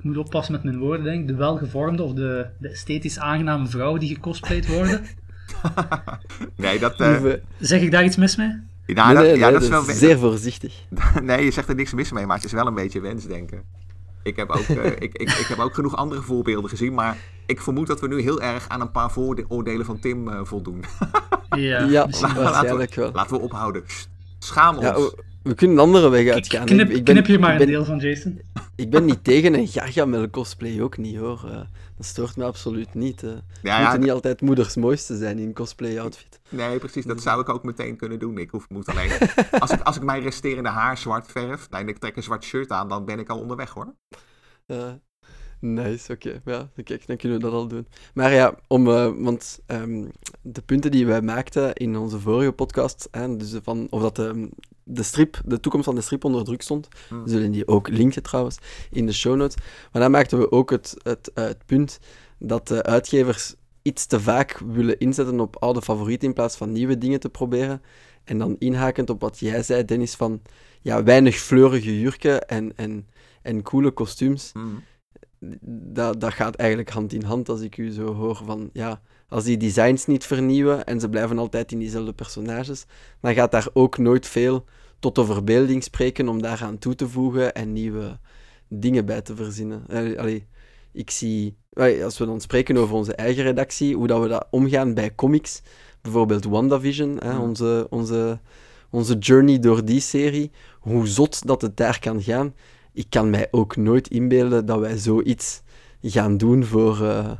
ik moet oppassen met mijn woorden, denk ik, de welgevormde of de, de esthetisch aangename vrouwen die gecosplayed worden. nee, dat... Uh... Zeg ik daar iets mis mee? Ja, dat, ja, dat is wel... Zeer voorzichtig. nee, je zegt er niks mis mee, maar het is wel een beetje wensdenken. Ik heb, ook, uh, ik, ik, ik heb ook genoeg andere voorbeelden gezien, maar ik vermoed dat we nu heel erg aan een paar vooroordelen van Tim uh, voldoen. ja, ja waarschijnlijk wel. Laten we ophouden. Schaam ons. Ja, we kunnen een andere weg uitgaan. Knip, ik ben, knip je maar ben, een deel van Jason. Ik ben niet tegen een Gargamel cosplay ook niet hoor. Uh, dat stoort me absoluut niet. Uh. Ja, ja, moeten niet altijd moeders mooiste zijn in een cosplay outfit. Nee, precies. Dat zou ik ook meteen kunnen doen. Ik hoef, moet alleen... als, ik, als ik mijn resterende haar zwart verf en ik trek een zwart shirt aan, dan ben ik al onderweg hoor. Uh, Nice, oké. Ja, kijk, dan kunnen we dat al doen. Maar ja, om, uh, want um, de punten die wij maakten in onze vorige podcast, hè, dus van, of dat de, de strip, de toekomst van de strip onder druk stond, hmm. zullen die ook linken trouwens in de show notes. Maar dan maakten we ook het, het, uh, het punt dat de uitgevers iets te vaak willen inzetten op oude favorieten in plaats van nieuwe dingen te proberen. En dan inhakend op wat jij zei, Dennis, van ja, weinig fleurige jurken en, en, en coole kostuums. Hmm dat, dat gaat eigenlijk hand in hand als ik u zo hoor van, ja, als die designs niet vernieuwen en ze blijven altijd in diezelfde personages, dan gaat daar ook nooit veel tot de verbeelding spreken om daaraan toe te voegen en nieuwe dingen bij te verzinnen. Allee, ik zie, als we dan spreken over onze eigen redactie, hoe dat we dat omgaan bij comics, bijvoorbeeld WandaVision, hè, onze, onze, onze journey door die serie, hoe zot dat het daar kan gaan ik kan mij ook nooit inbeelden dat wij zoiets gaan doen voor, uh,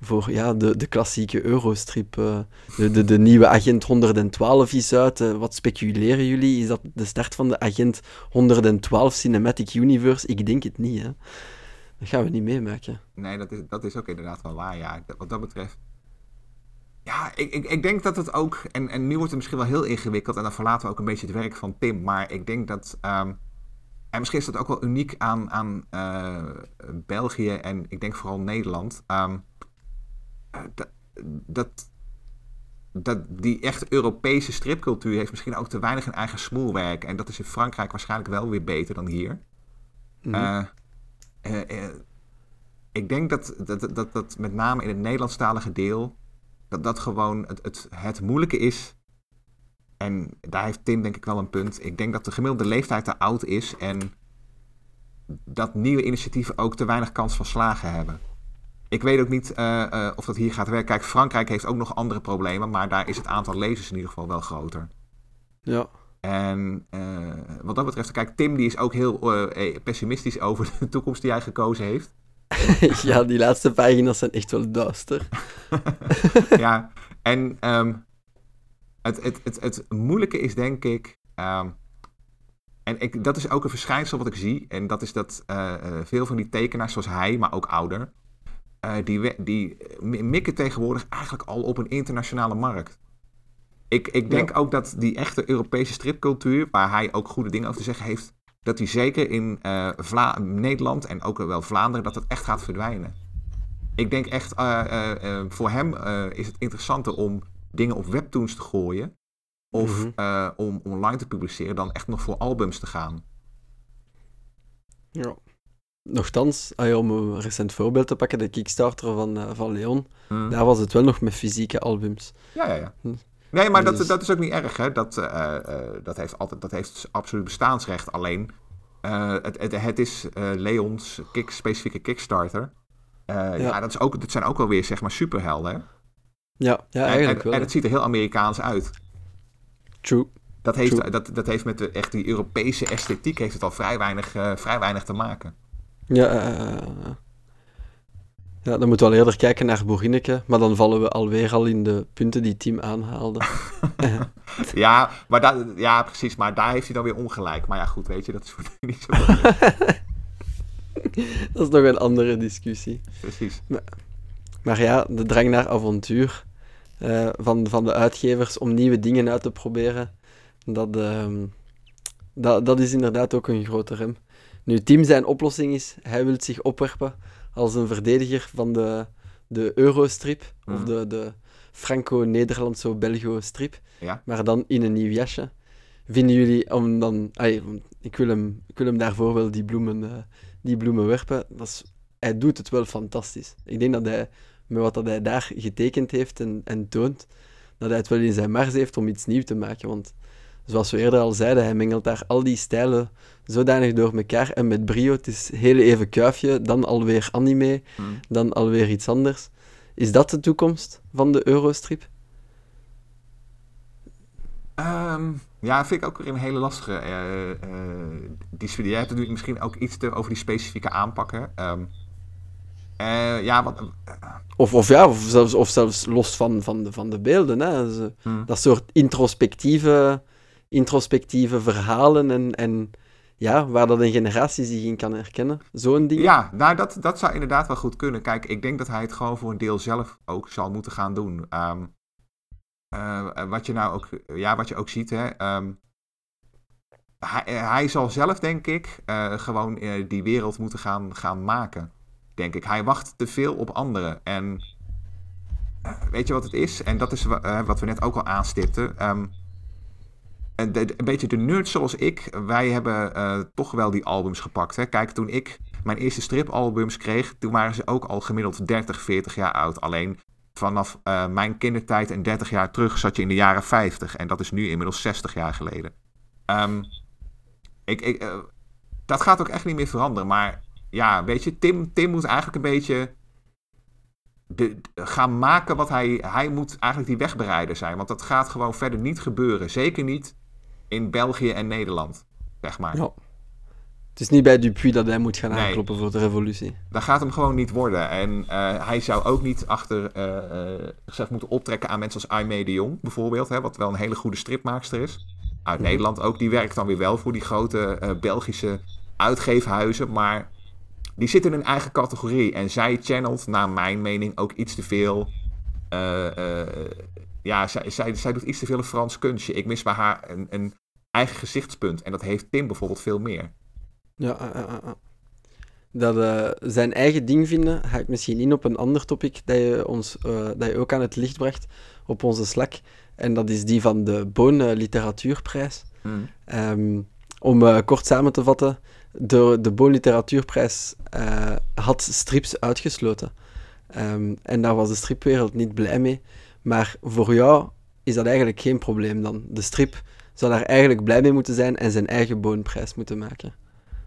voor ja, de, de klassieke Eurostrip. Uh, de, de, de, nieuwe Agent 112 is uit. Uh, wat speculeren jullie? Is dat de start van de Agent 112 Cinematic Universe? Ik denk het niet, hè. Dat gaan we niet meemaken. Nee, dat is, dat is ook inderdaad wel waar, ja. Wat dat betreft... Ja, ik, ik, ik denk dat het ook... En, en nu wordt het misschien wel heel ingewikkeld... en dan verlaten we ook een beetje het werk van Tim. Maar ik denk dat... Um, en misschien is dat ook wel uniek aan, aan uh, België en ik denk vooral Nederland. Um, dat, dat, dat die echt Europese stripcultuur heeft misschien ook te weinig een eigen smoelwerk. En dat is in Frankrijk waarschijnlijk wel weer beter dan hier. Mm uh, uh, ik denk dat, dat, dat, dat met name in het Nederlandstalige deel... dat dat gewoon het, het, het moeilijke is en daar heeft Tim denk ik wel een punt. Ik denk dat de gemiddelde leeftijd te oud is en dat nieuwe initiatieven ook te weinig kans van slagen hebben. Ik weet ook niet uh, uh, of dat hier gaat werken. Kijk, Frankrijk heeft ook nog andere problemen, maar daar is het aantal lezers in ieder geval wel groter. Ja. En uh, wat dat betreft, kijk, Tim die is ook heel pessimistisch over de toekomst die hij gekozen heeft. ja, die laatste pagina's zijn echt wel duister. ja, en um, het, het, het, het moeilijke is denk ik. Um, en ik, dat is ook een verschijnsel wat ik zie. En dat is dat eh, eh, veel van die tekenaars, zoals hij, maar ook ouder, eh, die, we- die mi- mikken tegenwoordig eigenlijk al op een internationale markt. Ik, ik denk ook dat die echte Europese stripcultuur, waar hij ook goede dingen over te zeggen heeft, dat die zeker in Vla- Nederland en ook wel Vlaanderen, dat het echt gaat verdwijnen. Ik denk echt, voor hem is het interessanter om dingen op webtoons te gooien. Of Mhm. eh, om online te publiceren dan echt nog voor albums te gaan. Ja. Nochtans, ah ja, om een recent voorbeeld te pakken, de Kickstarter van, eh, van Leon, Hm. daar was het wel nog met fysieke albums. Ja, ja, ja. Hm. Nee, maar dat, Dus- dat is ook niet erg. Hè? Dat, eh, eh, dat, heeft altijd, dat heeft absoluut bestaansrecht. Alleen, eh, het, het, het is eh, Leons kick, specifieke Kickstarter. Eh, ja. dat, is ook, dat zijn ook wel weer zeg maar superhelden. Hè? Ja, ja en, eigenlijk en, wel. en het ziet er heel Amerikaans uit. True. Dat heeft, True. dat, dat heeft met de, echt die Europese esthetiek heeft het al vrij weinig, eh, vrij weinig te maken. Ja, eh, eh, ja, dan moeten we al eerder kijken naar Boerinneke, maar dan vallen we alweer al in de punten die Team aanhaalde. Ja, maar daar, ja, precies. Maar daar heeft hij dan weer ongelijk. Maar ja, goed, weet je, dat is voor niet zo. Dat is nog een andere discussie. Precies. Maar ja, de drang naar avontuur eh, van, van de uitgevers om nieuwe dingen uit te proberen, dat, ehm, dat, dat is inderdaad ook een grote rem. Nu, Tim zijn oplossing is, hij wil zich opwerpen als een verdediger van de, de Eurostrip, of Mhm. de, de Franco-Nederlandso-Belgo-strip, Ja. maar dan in een nieuw jasje. Vinden jullie, om dan, want ik, wil hem, ik wil hem daarvoor wel die bloemen, eh, die bloemen werpen, dat is, hij doet het wel fantastisch. Ik denk dat hij, met wat dat hij daar getekend heeft en, en toont, dat hij het wel in zijn mars heeft om iets nieuws te maken. Want zoals we eerder al zeiden, hij mengelt daar al die stijlen zodanig door elkaar. En met brio, het is heel even kuifje, dan alweer anime, Hm. dan alweer iets anders. Is dat de toekomst van de Eurostrip? Ehm, ja, vind ik ook weer een hele lastige. eh, eh, die, jij hebt natuurlijk misschien ook iets te, over die specifieke aanpakken. Ehm, eh, ja, wat, Of, of ja, of zelfs, of zelfs los van, van, de, van de beelden. Hè. Ze- hm. dat soort introspectieve, introspectieve verhalen en, en ja, waar dat een generatie zich in kan herkennen. Zo'n ding. Ja, nou, dat, dat zou inderdaad wel goed kunnen. Kijk, ik denk dat hij het gewoon voor een deel zelf ook zal moeten gaan doen. Ehm, eh, wat je nou ook, ja, wat je ook ziet, hè. ehm, hij, hij zal zelf, denk ik, eh, gewoon eh, die wereld moeten gaan, gaan maken. Denk ik. Hij wacht te veel op anderen. En eh, weet je wat het is? En dat is eh, wat we net ook al aanstipten. Ehm, de- een beetje de nerds zoals ik, wij hebben eh, toch wel die albums gepakt. Hè? Kijk, toen ik mijn eerste stripalbums kreeg, toen waren ze ook al gemiddeld 30, 40 jaar oud. Alleen vanaf eh, mijn kindertijd en 30 jaar terug zat je in de jaren 50. En dat is nu inmiddels 60 jaar geleden. Ehm, ik, ik, eh, dat gaat ook echt niet meer veranderen. Maar ja, weet je, Tim, Tim moet eigenlijk een beetje de, de- gaan maken wat hij... Hij moet eigenlijk die wegbereider zijn. Want dat gaat gewoon verder niet gebeuren. Zeker niet in België en Nederland, zeg maar. Ja. Het is niet bij Dupuis dat hij moet gaan Nee. aankloppen voor de revolutie. Dat gaat hem gewoon niet worden. En eh, hij zou ook niet achter eh, zichzelf moeten optrekken aan mensen als Aimee de Jong, bijvoorbeeld. Hè, wat wel een hele goede stripmaakster is. Uit Mhm. Nederland ook. Die werkt dan weer wel voor die grote Belgische uitgeefhuizen. Maar die zit in een eigen categorie. En zij channelt, naar mijn mening, ook iets te veel. eh, eh, ja, zij, zij, zij doet iets te veel een Frans kunstje. Ik mis bij haar een, een eigen gezichtspunt. En dat heeft Tim bijvoorbeeld veel meer. Ja, eh. Dat zijn eigen ding vinden, haakt misschien in op een ander topic dat je, ons, dat je ook aan het licht bracht op onze Slack. En dat is die van de Boon Literatuurprijs. Ehm, om kort samen te vatten, de, de Boon Literatuurprijs eh, had strips uitgesloten. Ehm, en daar was de stripwereld niet blij mee. Maar voor jou is dat eigenlijk geen probleem dan. De strip zou daar eigenlijk blij mee moeten zijn en zijn eigen Boonprijs moeten maken.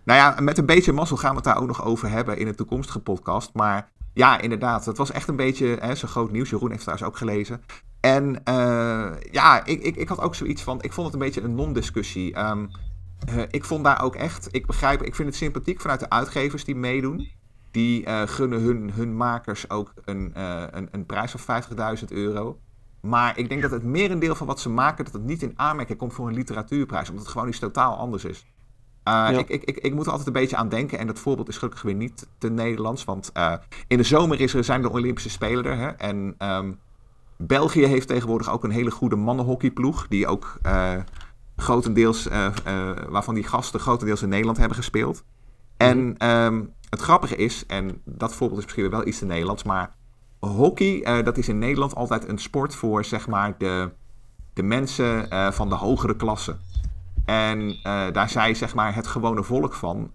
Nou ja, met een beetje mazzel gaan we het daar ook nog over hebben in een toekomstige podcast. Maar ja, inderdaad, het was echt een beetje hè, zo groot nieuws. Jeroen heeft het trouwens ook gelezen. En eh, ja, ik, ik, ik had ook zoiets van, ik vond het een beetje een non-discussie. Ehm, eh, ik vond daar ook echt, ik begrijp, ik vind het sympathiek vanuit de uitgevers die meedoen. Die eh, gunnen hun, hun makers ook een, eh, een, een prijs van 50.000 euro. Maar ik denk dat het merendeel van wat ze maken, dat het niet in aanmerking komt voor een literatuurprijs. Omdat het gewoon iets totaal anders is. Ik, ik, ik, ik, moet er altijd een beetje aan denken. En dat voorbeeld is gelukkig weer niet te Nederlands. Want in de zomer is er, zijn de Olympische Spelen er. Hè? En um, België heeft tegenwoordig ook een hele goede mannenhockeyploeg. Die ook uh, grotendeels, waarvan die gasten grotendeels in Nederland hebben gespeeld. En um, het grappige is, en dat voorbeeld is misschien wel iets te Nederlands. Maar hockey, dat is in Nederland altijd een sport voor zeg maar de, de mensen van de hogere klasse. En daar zei zeg maar het gewone volk van.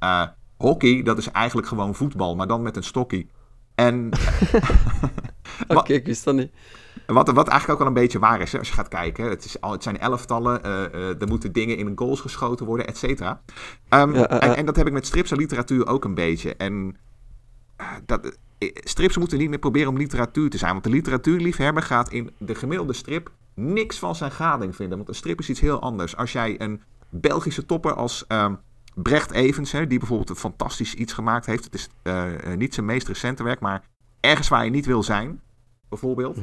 Hockey, dat is eigenlijk gewoon voetbal, maar dan met een stokkie. En. Oké, okay, ik wist dat niet. Wat, wat eigenlijk ook wel een beetje waar is, hè, als je gaat kijken. Het, is, het zijn elftallen, uh, er moeten dingen in goals geschoten worden, et cetera. Um, ja, en, en, dat heb ik met strips en literatuur ook een beetje. En dat, strips moeten niet meer proberen om literatuur te zijn. Want de literatuurliefhebber gaat in de gemiddelde strip niks van zijn gading vinden. Want een strip is iets heel anders. Als jij een Belgische topper als uh, Brecht Evens, hè, die bijvoorbeeld een fantastisch iets gemaakt heeft. Het is uh, niet zijn meest recente werk, maar ergens waar je niet wil zijn, bijvoorbeeld.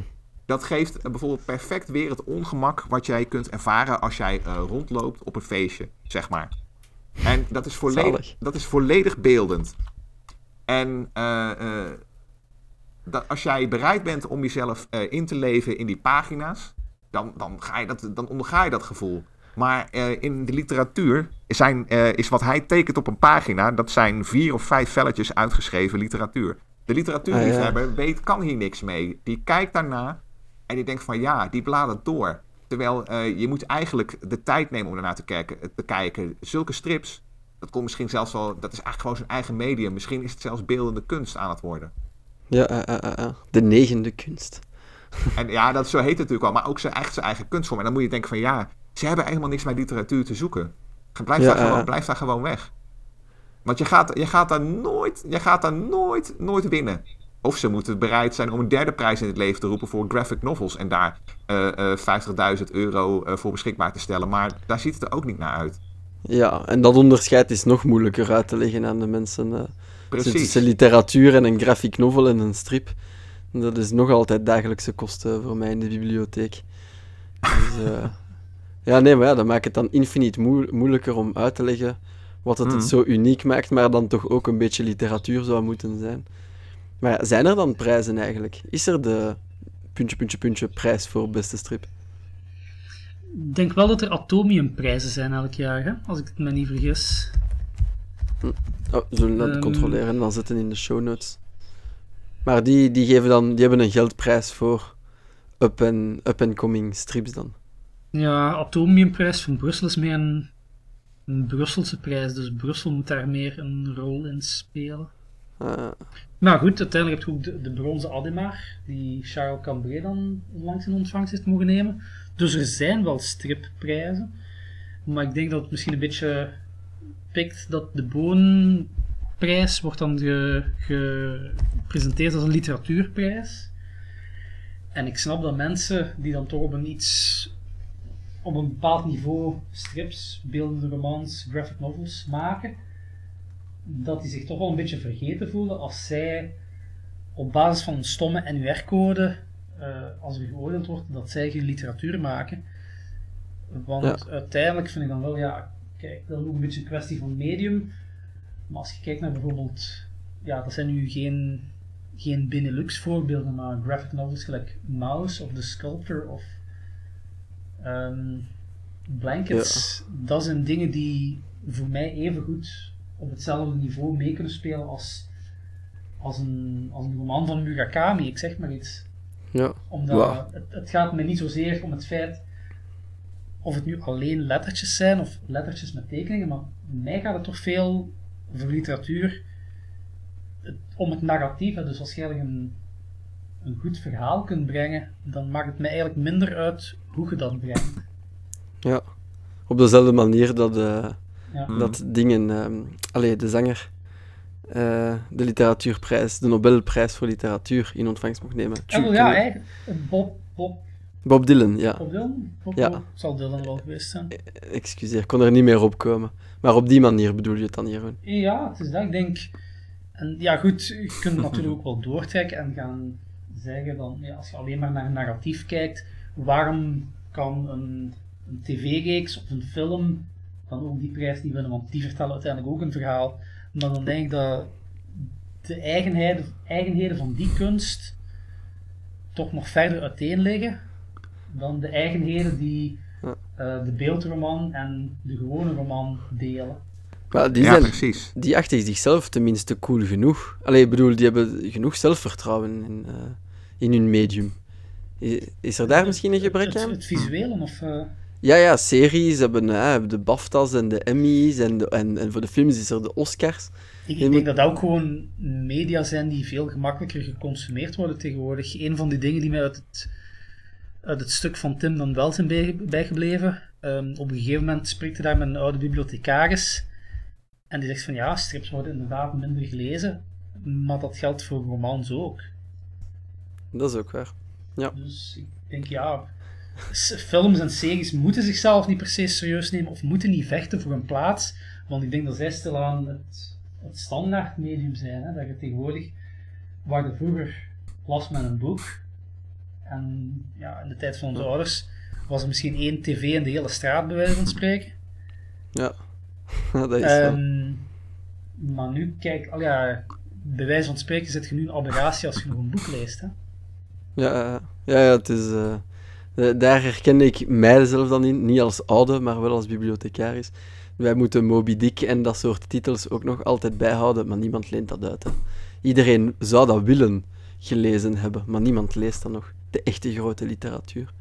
Dat geeft uh, bijvoorbeeld perfect weer het ongemak wat jij kunt ervaren als jij rondloopt op een feestje, zeg maar. En dat is volledig, dat is volledig beeldend. En dat als jij bereid bent om jezelf in te leven in die pagina's, dan, dan, ga je dat, dan onderga je dat gevoel. Maar in de literatuur zijn, is wat hij tekent op een pagina, dat zijn vier of vijf velletjes uitgeschreven literatuur. De literatuurliefhebber ah, ja. weet, kan hier niks mee. Die kijkt daarna en die denkt van ja, die bladert door. Terwijl uh, je moet eigenlijk de tijd nemen om ernaar te kijken, te kijken. Zulke strips, dat komt misschien zelfs wel, dat is eigenlijk gewoon zijn eigen medium. Misschien is het zelfs beeldende kunst aan het worden. Ja, de negende kunst. En ja, dat, zo heet het natuurlijk wel, maar ook zijn, echt zijn eigen kunstvorm. En dan moet je denken van ja, ze hebben helemaal niks met literatuur te zoeken. Blijf, ja, daar, gewoon, blijf daar gewoon weg. Want je gaat, je gaat daar nooit, je gaat daar nooit, nooit winnen. Of ze moeten bereid zijn om een derde prijs in het leven te roepen voor graphic novels. En daar uh, uh, 50.000 euro uh, voor beschikbaar te stellen. Maar daar ziet het er ook niet naar uit. Ja, en dat onderscheid is nog moeilijker uit te leggen aan de mensen. Precies. Tussen literatuur en een graphic novel en een strip. Dat is nog altijd dagelijkse kosten voor mij in de bibliotheek. Dus, ja, nee, maar ja, dat maakt het dan infinit moeilijker om uit te leggen wat het, het mhm. zo uniek maakt, maar dan toch ook een beetje literatuur zou moeten zijn. Maar ja, zijn er dan prijzen eigenlijk? Is er de puntje, puntje, puntje prijs voor beste strip? Ik denk wel dat er atomiumprijzen zijn elk jaar, hè? als ik het me niet vergis. Hm. Oh, we zullen dat um... controleren en dan zetten in de show notes. Maar die, die, geven dan, die hebben een geldprijs voor up-and-coming up coming strips dan. Ja, Atomiumprijs van Brussel is meer een, een, Brusselse prijs, dus Brussel moet daar meer een rol in spelen. Uh. Nou goed, uiteindelijk heb je ook de, de bronzen Ademar, die Charles Cambré dan langs in ontvangst heeft mogen nemen. Dus er zijn wel stripprijzen, maar ik denk dat het misschien een beetje pikt dat de Boonprijs wordt dan gepresenteerd als een literatuurprijs. En ik snap dat mensen die dan toch op een iets op een bepaald niveau strips, beeldende romans, graphic novels maken, dat die zich toch wel een beetje vergeten voelen als zij op basis van een stomme NUR-code, uh, als er geoordeeld wordt, dat zij geen literatuur maken. Want uiteindelijk vind ik dan wel, ja, kijk, dat is ook een beetje een kwestie van medium. Maar als je kijkt naar bijvoorbeeld, ja, dat zijn nu geen, geen Benelux voorbeelden, maar graphic novels gelijk Mouse of The Sculptor of Um, blankets, dat zijn dingen die voor mij even goed op hetzelfde niveau mee kunnen spelen als, als, een, als een roman van Murakami, ik zeg maar iets. Ja. Omdat het, het, gaat me niet zozeer om het feit of het nu alleen lettertjes zijn of lettertjes met tekeningen, maar mij gaat het toch veel voor literatuur om het narratief. Dus als je een, een goed verhaal kunt brengen, dan maakt het mij eigenlijk minder uit hoe je dat brengt. Ja, op dezelfde manier dat, uh, ja. dat dingen, um, allee, de zanger uh, de literatuurprijs, de Nobelprijs voor literatuur in ontvangst mocht nemen. Oh, ja, eigenlijk. Bob, Bob. Bob Dylan, ja. Bob Dylan? Bob, ja. Zal Dylan wel geweest zijn. Excuseer, ik kon er niet meer op komen. Maar op die manier bedoel je het dan, Jeroen? Ja, het is dat. Ik denk... En ja, goed, je kunt natuurlijk ook wel doortrekken en gaan zeggen dan, ja, als je alleen maar naar een narratief kijkt, waarom kan een, een tv-reeks of een film ook die prijs niet winnen, want die vertellen uiteindelijk ook een verhaal. Maar dan denk ik dat de eigenheden, eigenheden van die kunst toch nog verder uiteen liggen dan de eigenheden die eh, de beeldroman en de gewone roman delen. Maar die, ja, zijn, precies. die achten zichzelf tenminste cool genoeg. Allee, ik bedoel, die hebben genoeg zelfvertrouwen in, eh, in hun medium. Is er daar misschien een gebrek het, aan? het visuele of... eh, Ja, ja, series hebben, hebben de BAFTA's en de Emmys en, de, en, en voor de films is er de Oscars. Ik, denk dat dat ook gewoon media zijn die veel gemakkelijker geconsumeerd worden tegenwoordig. Een van die dingen die mij uit het, uit het stuk van Tim dan wel zijn bij- bijgebleven. ehm, op een gegeven moment spreekt hij daar met een oude bibliothecaris. En die zegt van ja, strips worden inderdaad minder gelezen. Maar dat geldt voor romans ook. Dat is ook waar. Dus ik denk ja, films en series moeten zichzelf niet per se serieus nemen of moeten niet vechten voor een plaats. Want ik denk dat zij stilaan het, het standaard medium zijn. Hè? Dat je tegenwoordig, waar je vroeger las met een boek, en ja, in de tijd van onze ouders was er misschien één tv in de hele straat, bij wijze van spreken. Ja, dat is wel. Ehm, maar nu, kijk, al ja, bij wijze van spreken zit je nu een aberratie als je nog een boek leest. Hè? Ja, ja, ja, het is... eh, daar herkende ik mijzelf dan in, niet als oude, maar wel als bibliothecaris. Wij moeten Moby Dick en dat soort titels ook nog altijd bijhouden, maar niemand leent dat uit. Hè. Iedereen zou dat willen gelezen hebben, maar niemand leest dat nog. De echte grote literatuur.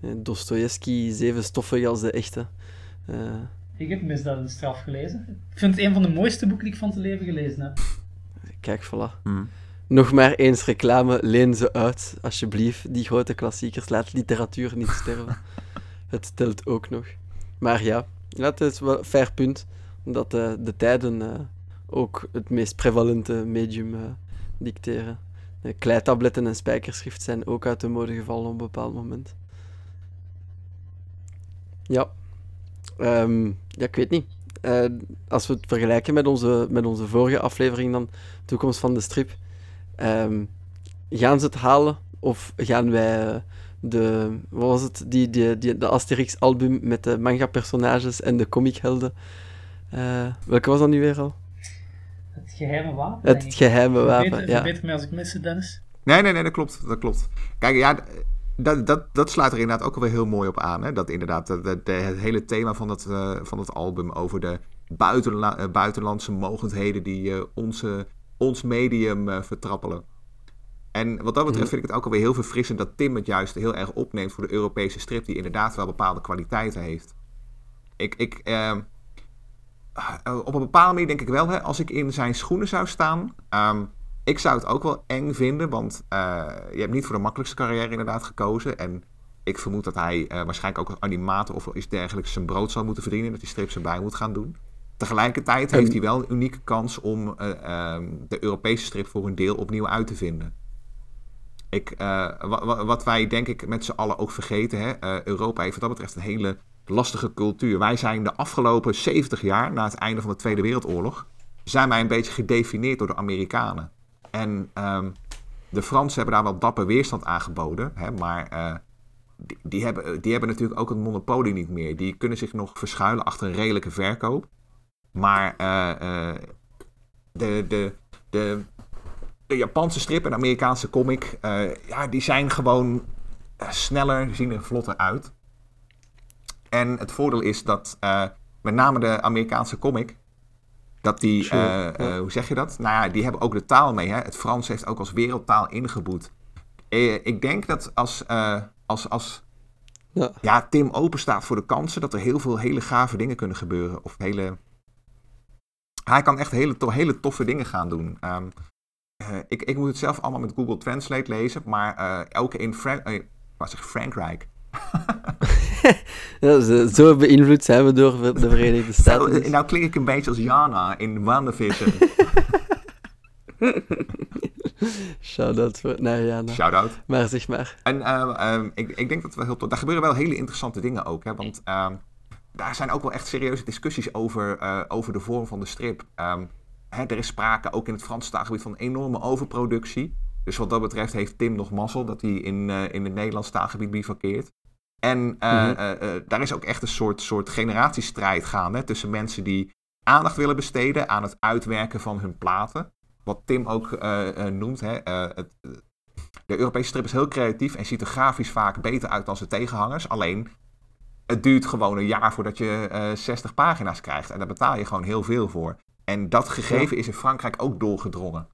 Eh, Dostoevsky, zeven stoffen als de echte. Eh, Ik heb Misdaad en Straf gelezen. Ik vind het een van de mooiste boeken die ik van te leven gelezen heb. kijk, voilà. Hm. Nog maar eens reclame, leen ze uit, alsjeblieft. Die grote klassiekers, laat literatuur niet sterven. het telt ook nog. Maar ja, het is wel een fair punt, dat eh, de tijden eh, ook het meest prevalente medium eh, dicteren. De kleitabletten en spijkerschrift zijn ook uit de mode gevallen op een bepaald moment. Ja, Ehm, ja ik weet niet. Als we het vergelijken met onze, met onze vorige aflevering dan, toekomst van de strip, Ehm, gaan ze het halen? Of gaan wij eh, de, wat was het, die, die, die, de Asterix-album met de manga-personages en de comichelden? Eh, welke was dat nu weer al? Het geheime wapen. Het ik. geheime wapen, Verbeter, ja. verbeter mij als ik mis, Dennis. Nee, nee, nee, dat klopt. Dat klopt. Kijk, ja, dat, dat, dat sluit er inderdaad ook alweer heel mooi op aan. Hè? Dat inderdaad, de, de- de- het hele thema van het, eh, van het album over de buitenla- buitenlandse mogendheden die eh, onze, ons medium eh, vertrappelen. En wat dat betreft Mhm. vind ik het ook alweer heel verfrissend dat Tim het juist heel erg opneemt voor de Europese strip, die inderdaad wel bepaalde kwaliteiten heeft. Ik, ik, ehm, eh, op een bepaalde manier denk ik wel, hè, als ik in zijn schoenen zou staan, ehm, ik zou het ook wel eng vinden, want eh, je hebt niet voor de makkelijkste carrière inderdaad gekozen. En ik vermoed dat hij waarschijnlijk ook als animator of iets dergelijks zijn brood zal moeten verdienen, dat hij strips erbij moet gaan doen. Tegelijkertijd En- heeft hij wel een unieke kans om eh, ehm, de Europese strip voor een deel opnieuw uit te vinden. Ik, eh, wa- wa- wat wij denk ik met z'n allen ook vergeten, hè, eh, Europa heeft wat dat betreft een hele lastige cultuur. Wij zijn de afgelopen 70 jaar, na het einde van de Tweede Wereldoorlog, zijn wij een beetje gedefinieerd door de Amerikanen. En ehm, de Fransen hebben daar wel dapper weerstand aangeboden, hè, maar die, die, hebben, die hebben natuurlijk ook het monopolie niet meer. Die kunnen zich nog verschuilen achter een redelijke verkoop. Maar eh, eh, de, de, de, de Japanse strip en de Amerikaanse comic, eh, ja, die zijn gewoon sneller, die zien er vlotter uit. En het voordeel is dat met name de Amerikaanse comic, dat die, Sure, hoe zeg je dat? Nou ja, die hebben ook de taal mee. Hè? Het Frans heeft ook als wereldtaal ingeboet. Eh, ik denk dat als, als, als Ja. ja, Tim open staat voor de kansen, dat er heel veel hele gave dingen kunnen gebeuren. Of hele... Hij kan echt hele, to- hele toffe dingen gaan doen. Ehm, eh, ik, ik moet het zelf allemaal met Google Translate lezen, maar eh, elke in Frank, eh, wat zeg, Frankrijk. Ja, zo, zo beïnvloed zijn we door de Verenigde Staten. Nou, dus. nou klink ik een beetje als Jana in WandaVision. Shout-out voor, naar Jana. Shout-out. Maar zeg maar. En ehm, ik, ik denk dat wel heel tof. Daar gebeuren wel hele interessante dingen ook. Hè? Want ehm, daar zijn ook wel echt serieuze discussies over, eh, over de vorm van de strip. Ehm, hè, er is sprake ook in het Franse taalgebied van enorme overproductie. Dus wat dat betreft heeft Tim nog mazzel dat hij in, eh, in het Nederlands taalgebied bivakkeert. En eh, Mhm. daar is ook echt een soort, soort generatiestrijd gaande tussen mensen die aandacht willen besteden aan het uitwerken van hun platen. Wat Tim ook noemt. Hè, het, de Europese strip is heel creatief en ziet er grafisch vaak beter uit dan zijn tegenhangers. Alleen, het duurt gewoon een jaar voordat je eh 60 pagina's krijgt. En daar betaal je gewoon heel veel voor. En dat gegeven is in Frankrijk ook doorgedrongen.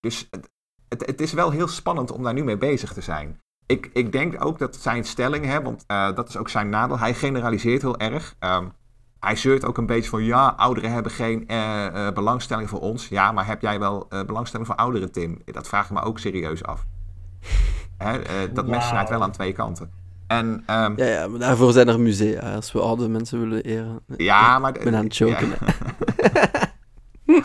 Dus het, het, het is wel heel spannend om daar nu mee bezig te zijn. Ik, ik denk ook dat zijn stelling, hè, want eh, dat is ook zijn nadeel. Hij generaliseert heel erg. Ehm, hij zeurt ook een beetje van ja, ouderen hebben geen eh, eh, belangstelling voor ons. Ja, maar heb jij wel eh, belangstelling voor ouderen, Tim? Dat vraag ik me ook serieus af. Hè, eh, dat mes snijdt wel aan twee kanten. En ehm, Ja, ja, maar daarvoor zijn er musea, als we oude mensen willen eren. ja, maar... Ik ben aan het joken. ja.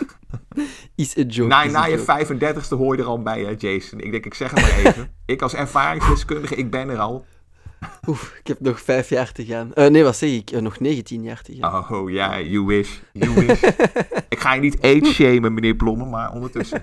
Is a joke. Na, je joke. 35ste hoor je er al bij, hè, Jason. Ik denk, ik zeg het maar even. ik als ervaringsdeskundige, ik ben er al. Oef, ik heb nog vijf jaar te gaan. Eh, nee, wat zeg ik? Eh, nog 19 jaar te gaan. Oh ja, you wish. You wish. ik ga je niet age shamen, meneer Blommen, maar ondertussen.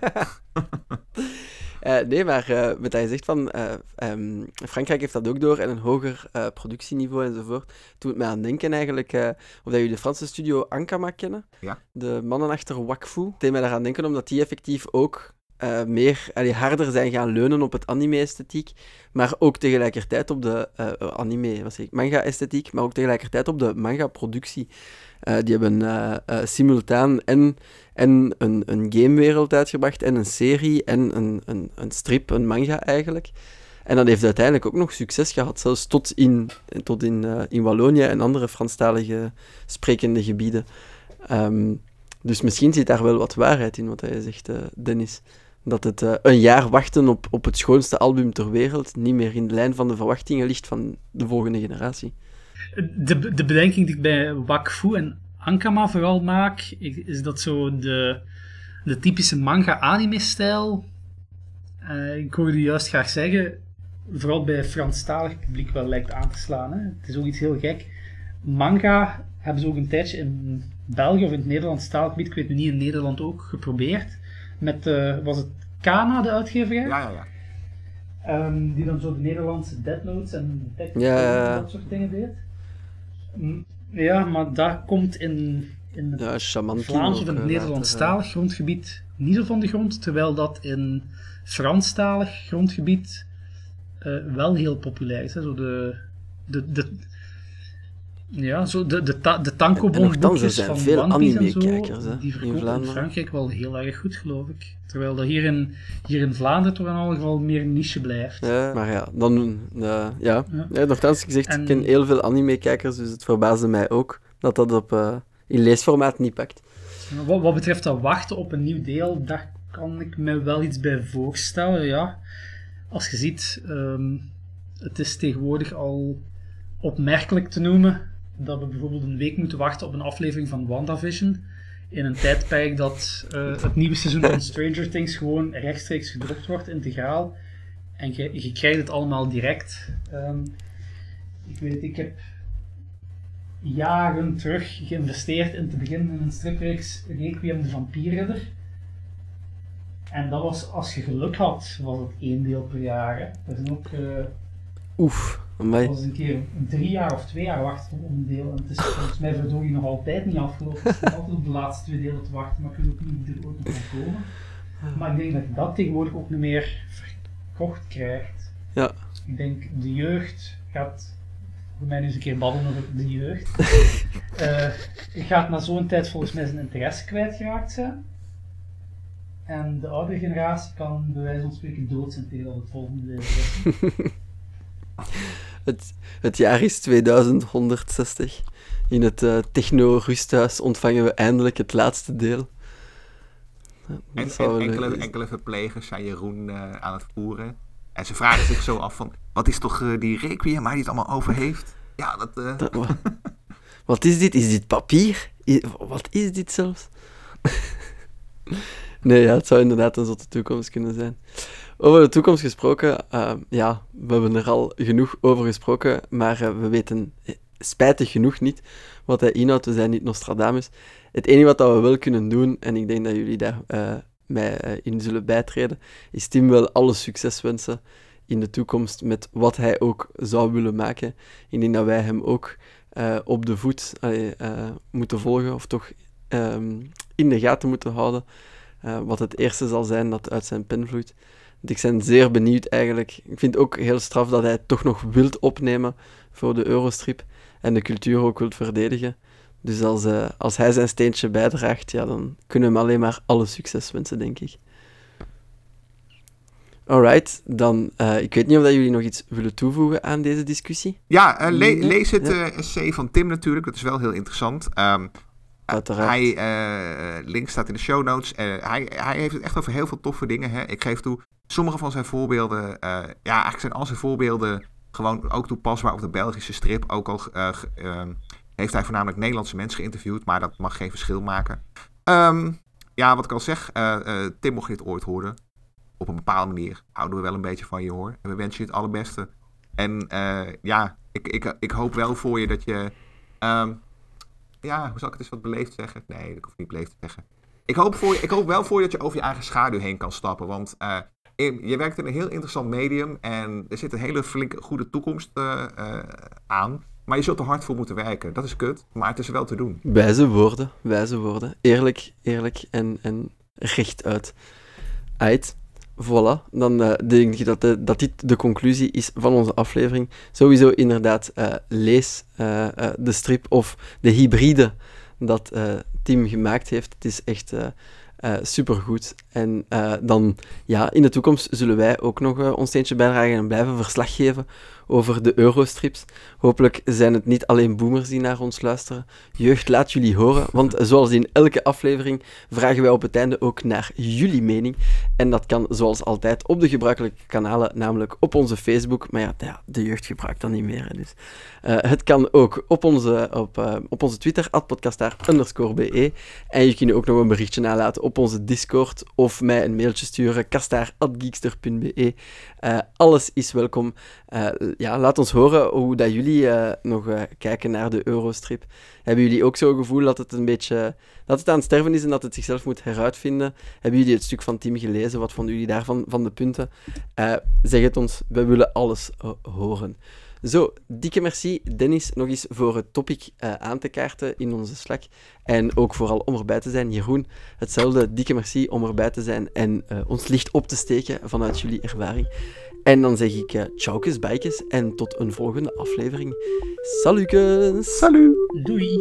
Eh, nee, maar eh, met dat je zegt van eh, ehm, Frankrijk heeft dat ook door en een hoger productieniveau enzovoort. Doet het mij aan denken eigenlijk, of dat jullie de Franse studio Ankama kennen. Ja. De mannen achter Wakfu. Het deed mij daaraan denken omdat die effectief ook eh, meer, allee, harder zijn gaan leunen op het anime-esthetiek, maar ook tegelijkertijd op de eh, eh, anime, wat zeg ik, manga-esthetiek, maar ook tegelijkertijd op de manga-productie. Die hebben simultaan en, en een, een gamewereld uitgebracht en een serie en een, een, een strip, een manga eigenlijk. En dat heeft uiteindelijk ook nog succes gehad, zelfs tot in, tot in, in Wallonië en andere Franstalige sprekende gebieden. Ehm, dus misschien zit daar wel wat waarheid in wat hij zegt, Dennis. Dat het eh, een jaar wachten op, op het schoonste album ter wereld niet meer in de lijn van de verwachtingen ligt van de volgende generatie. De, de bedenking die ik bij Wakfu en Ankama vooral maak, is dat zo de, de typische manga-anime-stijl. eh, ik u juist graag zeggen, vooral bij Franstalig publiek wel lijkt aan te slaan. Hè. Het is ook iets heel gek. Manga hebben ze ook een tijdje in België of in het Nederlands taalgebied, ik weet nu niet, in Nederland ook geprobeerd. Met, eh, was het Kana, de uitgeverij? Ja, ja, ja. Ehm, die dan zo de Nederlandse Dead Notes en Detective Ja, ja, ja. en dat soort dingen deed. Ja, maar dat komt in, in het Ja, Vlaams of in het eh, Nederlandstalig grondgebied niet zo van de grond, terwijl dat in Franstalig grondgebied eh, wel heel populair is. Hè? Zo de, de, de, ja, zo de, de, ta, de er tankobon-boekjes zijn van veel anime-kijkers, die in verkopen in. Frankrijk wel heel erg goed, geloof ik. Terwijl dat hier in, hier in Vlaanderen toch in alle geval meer niche blijft. Ja, maar ja, dan... eh, ja. Ja. ja. nogthans, ik zeg, En- ik ken heel veel anime-kijkers, dus het verbaasde mij ook dat dat op, eh, in leesformaat niet pakt. Wat, wat betreft dat wachten op een nieuw deel, daar kan ik me wel iets bij voorstellen, ja. Als je ziet, ehm, het is tegenwoordig al opmerkelijk te noemen dat we bijvoorbeeld een week moeten wachten op een aflevering van WandaVision. In een tijdperk dat eh, het nieuwe seizoen van Stranger Things gewoon rechtstreeks gedropt wordt, integraal. En je, krijgt het allemaal direct. Ehm, ik weet, ik heb jaren terug geïnvesteerd in te beginnen in een stripreeks Requiem de Vampierridder. En dat was, als je geluk had, was het één deel per jaar. Er zijn ook, eh, Oef, amai. was een keer drie jaar of twee jaar wachten op een deel. En het is volgens mij verdorie nog altijd niet afgelopen. Ik altijd op de laatste twee delen te wachten, maar ik weet ook niet er ooit nog komen. Maar ik denk dat je dat tegenwoordig ook niet meer verkocht krijgt. Ja. Ik denk, de jeugd gaat voor mij nu eens een keer babbelen over de jeugd. Eh, gaat na zo'n tijd volgens mij zijn interesse kwijtgeraakt zijn. En de oudere generatie kan bij wijze van spreken dood zijn tegen dat het volgende deel is. Het, het jaar is 2160. In het eh, techno-rusthuis ontvangen we eindelijk het laatste deel. Ja, En, enkele, enkele verplegers zijn Jeroen eh, aan het voeren. En ze vragen zich zo af van, wat is toch eh, die requiem waar hij het allemaal over heeft? Ja, dat... Dat- wa- wat is dit? Is dit papier? Wat is dit zelfs? nee, ja, het zou inderdaad een zotte toekomst kunnen zijn. Over de toekomst gesproken, eh, ja, we hebben er al genoeg over gesproken, maar eh, we weten eh, spijtig genoeg niet wat hij inhoudt. We zijn niet Nostradamus. Het enige wat we wel kunnen doen, en ik denk dat jullie daar mij in zullen bijtreden, is Tim wel alle succes wensen in de toekomst met wat hij ook zou willen maken. Ik denk dat wij hem ook op de voet moeten volgen, of toch ehm, in de gaten moeten houden. wat het eerste zal zijn dat uit zijn pen vloeit. Ik ben zeer benieuwd eigenlijk. Ik vind het ook heel straf dat hij het toch nog wilt opnemen voor de Eurostrip en de cultuur ook wilt verdedigen. Dus als, eh, als hij zijn steentje bijdraagt, ja, dan kunnen we hem alleen maar alle succes wensen, denk ik. Alright, dan, eh, ik weet niet of dat jullie nog iets willen toevoegen aan deze discussie. Ja, eh, le- lees het essay van Tim natuurlijk. Dat is wel heel interessant. Ehm, Uiteraard. Hij, eh, link staat in de show notes. Eh, hij, hij heeft het echt over heel veel toffe dingen. Hè. Ik geef toe, sommige van zijn voorbeelden, eh, ja, eigenlijk zijn al zijn voorbeelden gewoon ook toepasbaar op de Belgische strip. Ook al eh, ehm, heeft hij voornamelijk Nederlandse mensen geïnterviewd, maar dat mag geen verschil maken. Ehm, ja, wat ik al zeg, eh, eh, Tim, mocht je het ooit horen, op een bepaalde manier houden we wel een beetje van je hoor. En we wensen je het allerbeste. En eh, ja, ik, ik, ik hoop wel voor je dat je. ehm, ja, hoe zal ik het eens wat beleefd zeggen? Nee, dat hoef ik niet beleefd te zeggen. Ik hoop, voor je, ik hoop wel voor je dat je over je eigen schaduw heen kan stappen. Want eh, je werkt in een heel interessant medium en er zit een hele flinke goede toekomst eh, eh, aan. Maar je zult er hard voor moeten werken. Dat is kut, maar het is wel te doen. Wijze woorden, wijze woorden. Eerlijk, eerlijk en, en rechtuit. Uit. Voilà, dan eh, denk ik dat, de- dat dit de conclusie is van onze aflevering. Sowieso inderdaad, eh, lees eh, eh, de strip of de hybride dat eh, Tim gemaakt heeft. Het is echt eh eh, supergoed. En eh, dan, ja, in de toekomst zullen wij ook nog eh, ons steentje bijdragen en blijven verslag geven over de Eurostrips. Hopelijk zijn het niet alleen boomers die naar ons luisteren. Jeugd, laat jullie horen, want zoals in elke aflevering vragen wij op het einde ook naar jullie mening. En dat kan zoals altijd op de gebruikelijke kanalen, namelijk op onze Facebook. Maar ja, de jeugd gebruikt dat niet meer. Dus. Eh, het kan ook op onze, op, eh, op onze Twitter, podcastaar_be. En je kunt ook nog een berichtje nalaten op onze Discord of mij een mailtje sturen, kastaar.geekster.be. Eh, alles is welkom. Eh, ja, laat ons horen hoe dat jullie eh, nog eh, kijken naar de Eurostrip. Hebben jullie ook zo'n gevoel dat het een beetje dat het aan het sterven is en dat het zichzelf moet heruitvinden? Hebben jullie het stuk van Tim gelezen? Wat vonden jullie daarvan van de punten? Zeg het ons, we willen alles horen. Zo, dikke merci Dennis nog eens voor het topic aan te kaarten in onze Slack. En ook vooral om erbij te zijn. Jeroen, hetzelfde dikke merci om erbij te zijn en ons licht op te steken vanuit jullie ervaring. En dan zeg ik uh, tjaukes, bijkes en tot een volgende aflevering. Salutjes! Salut! Doei!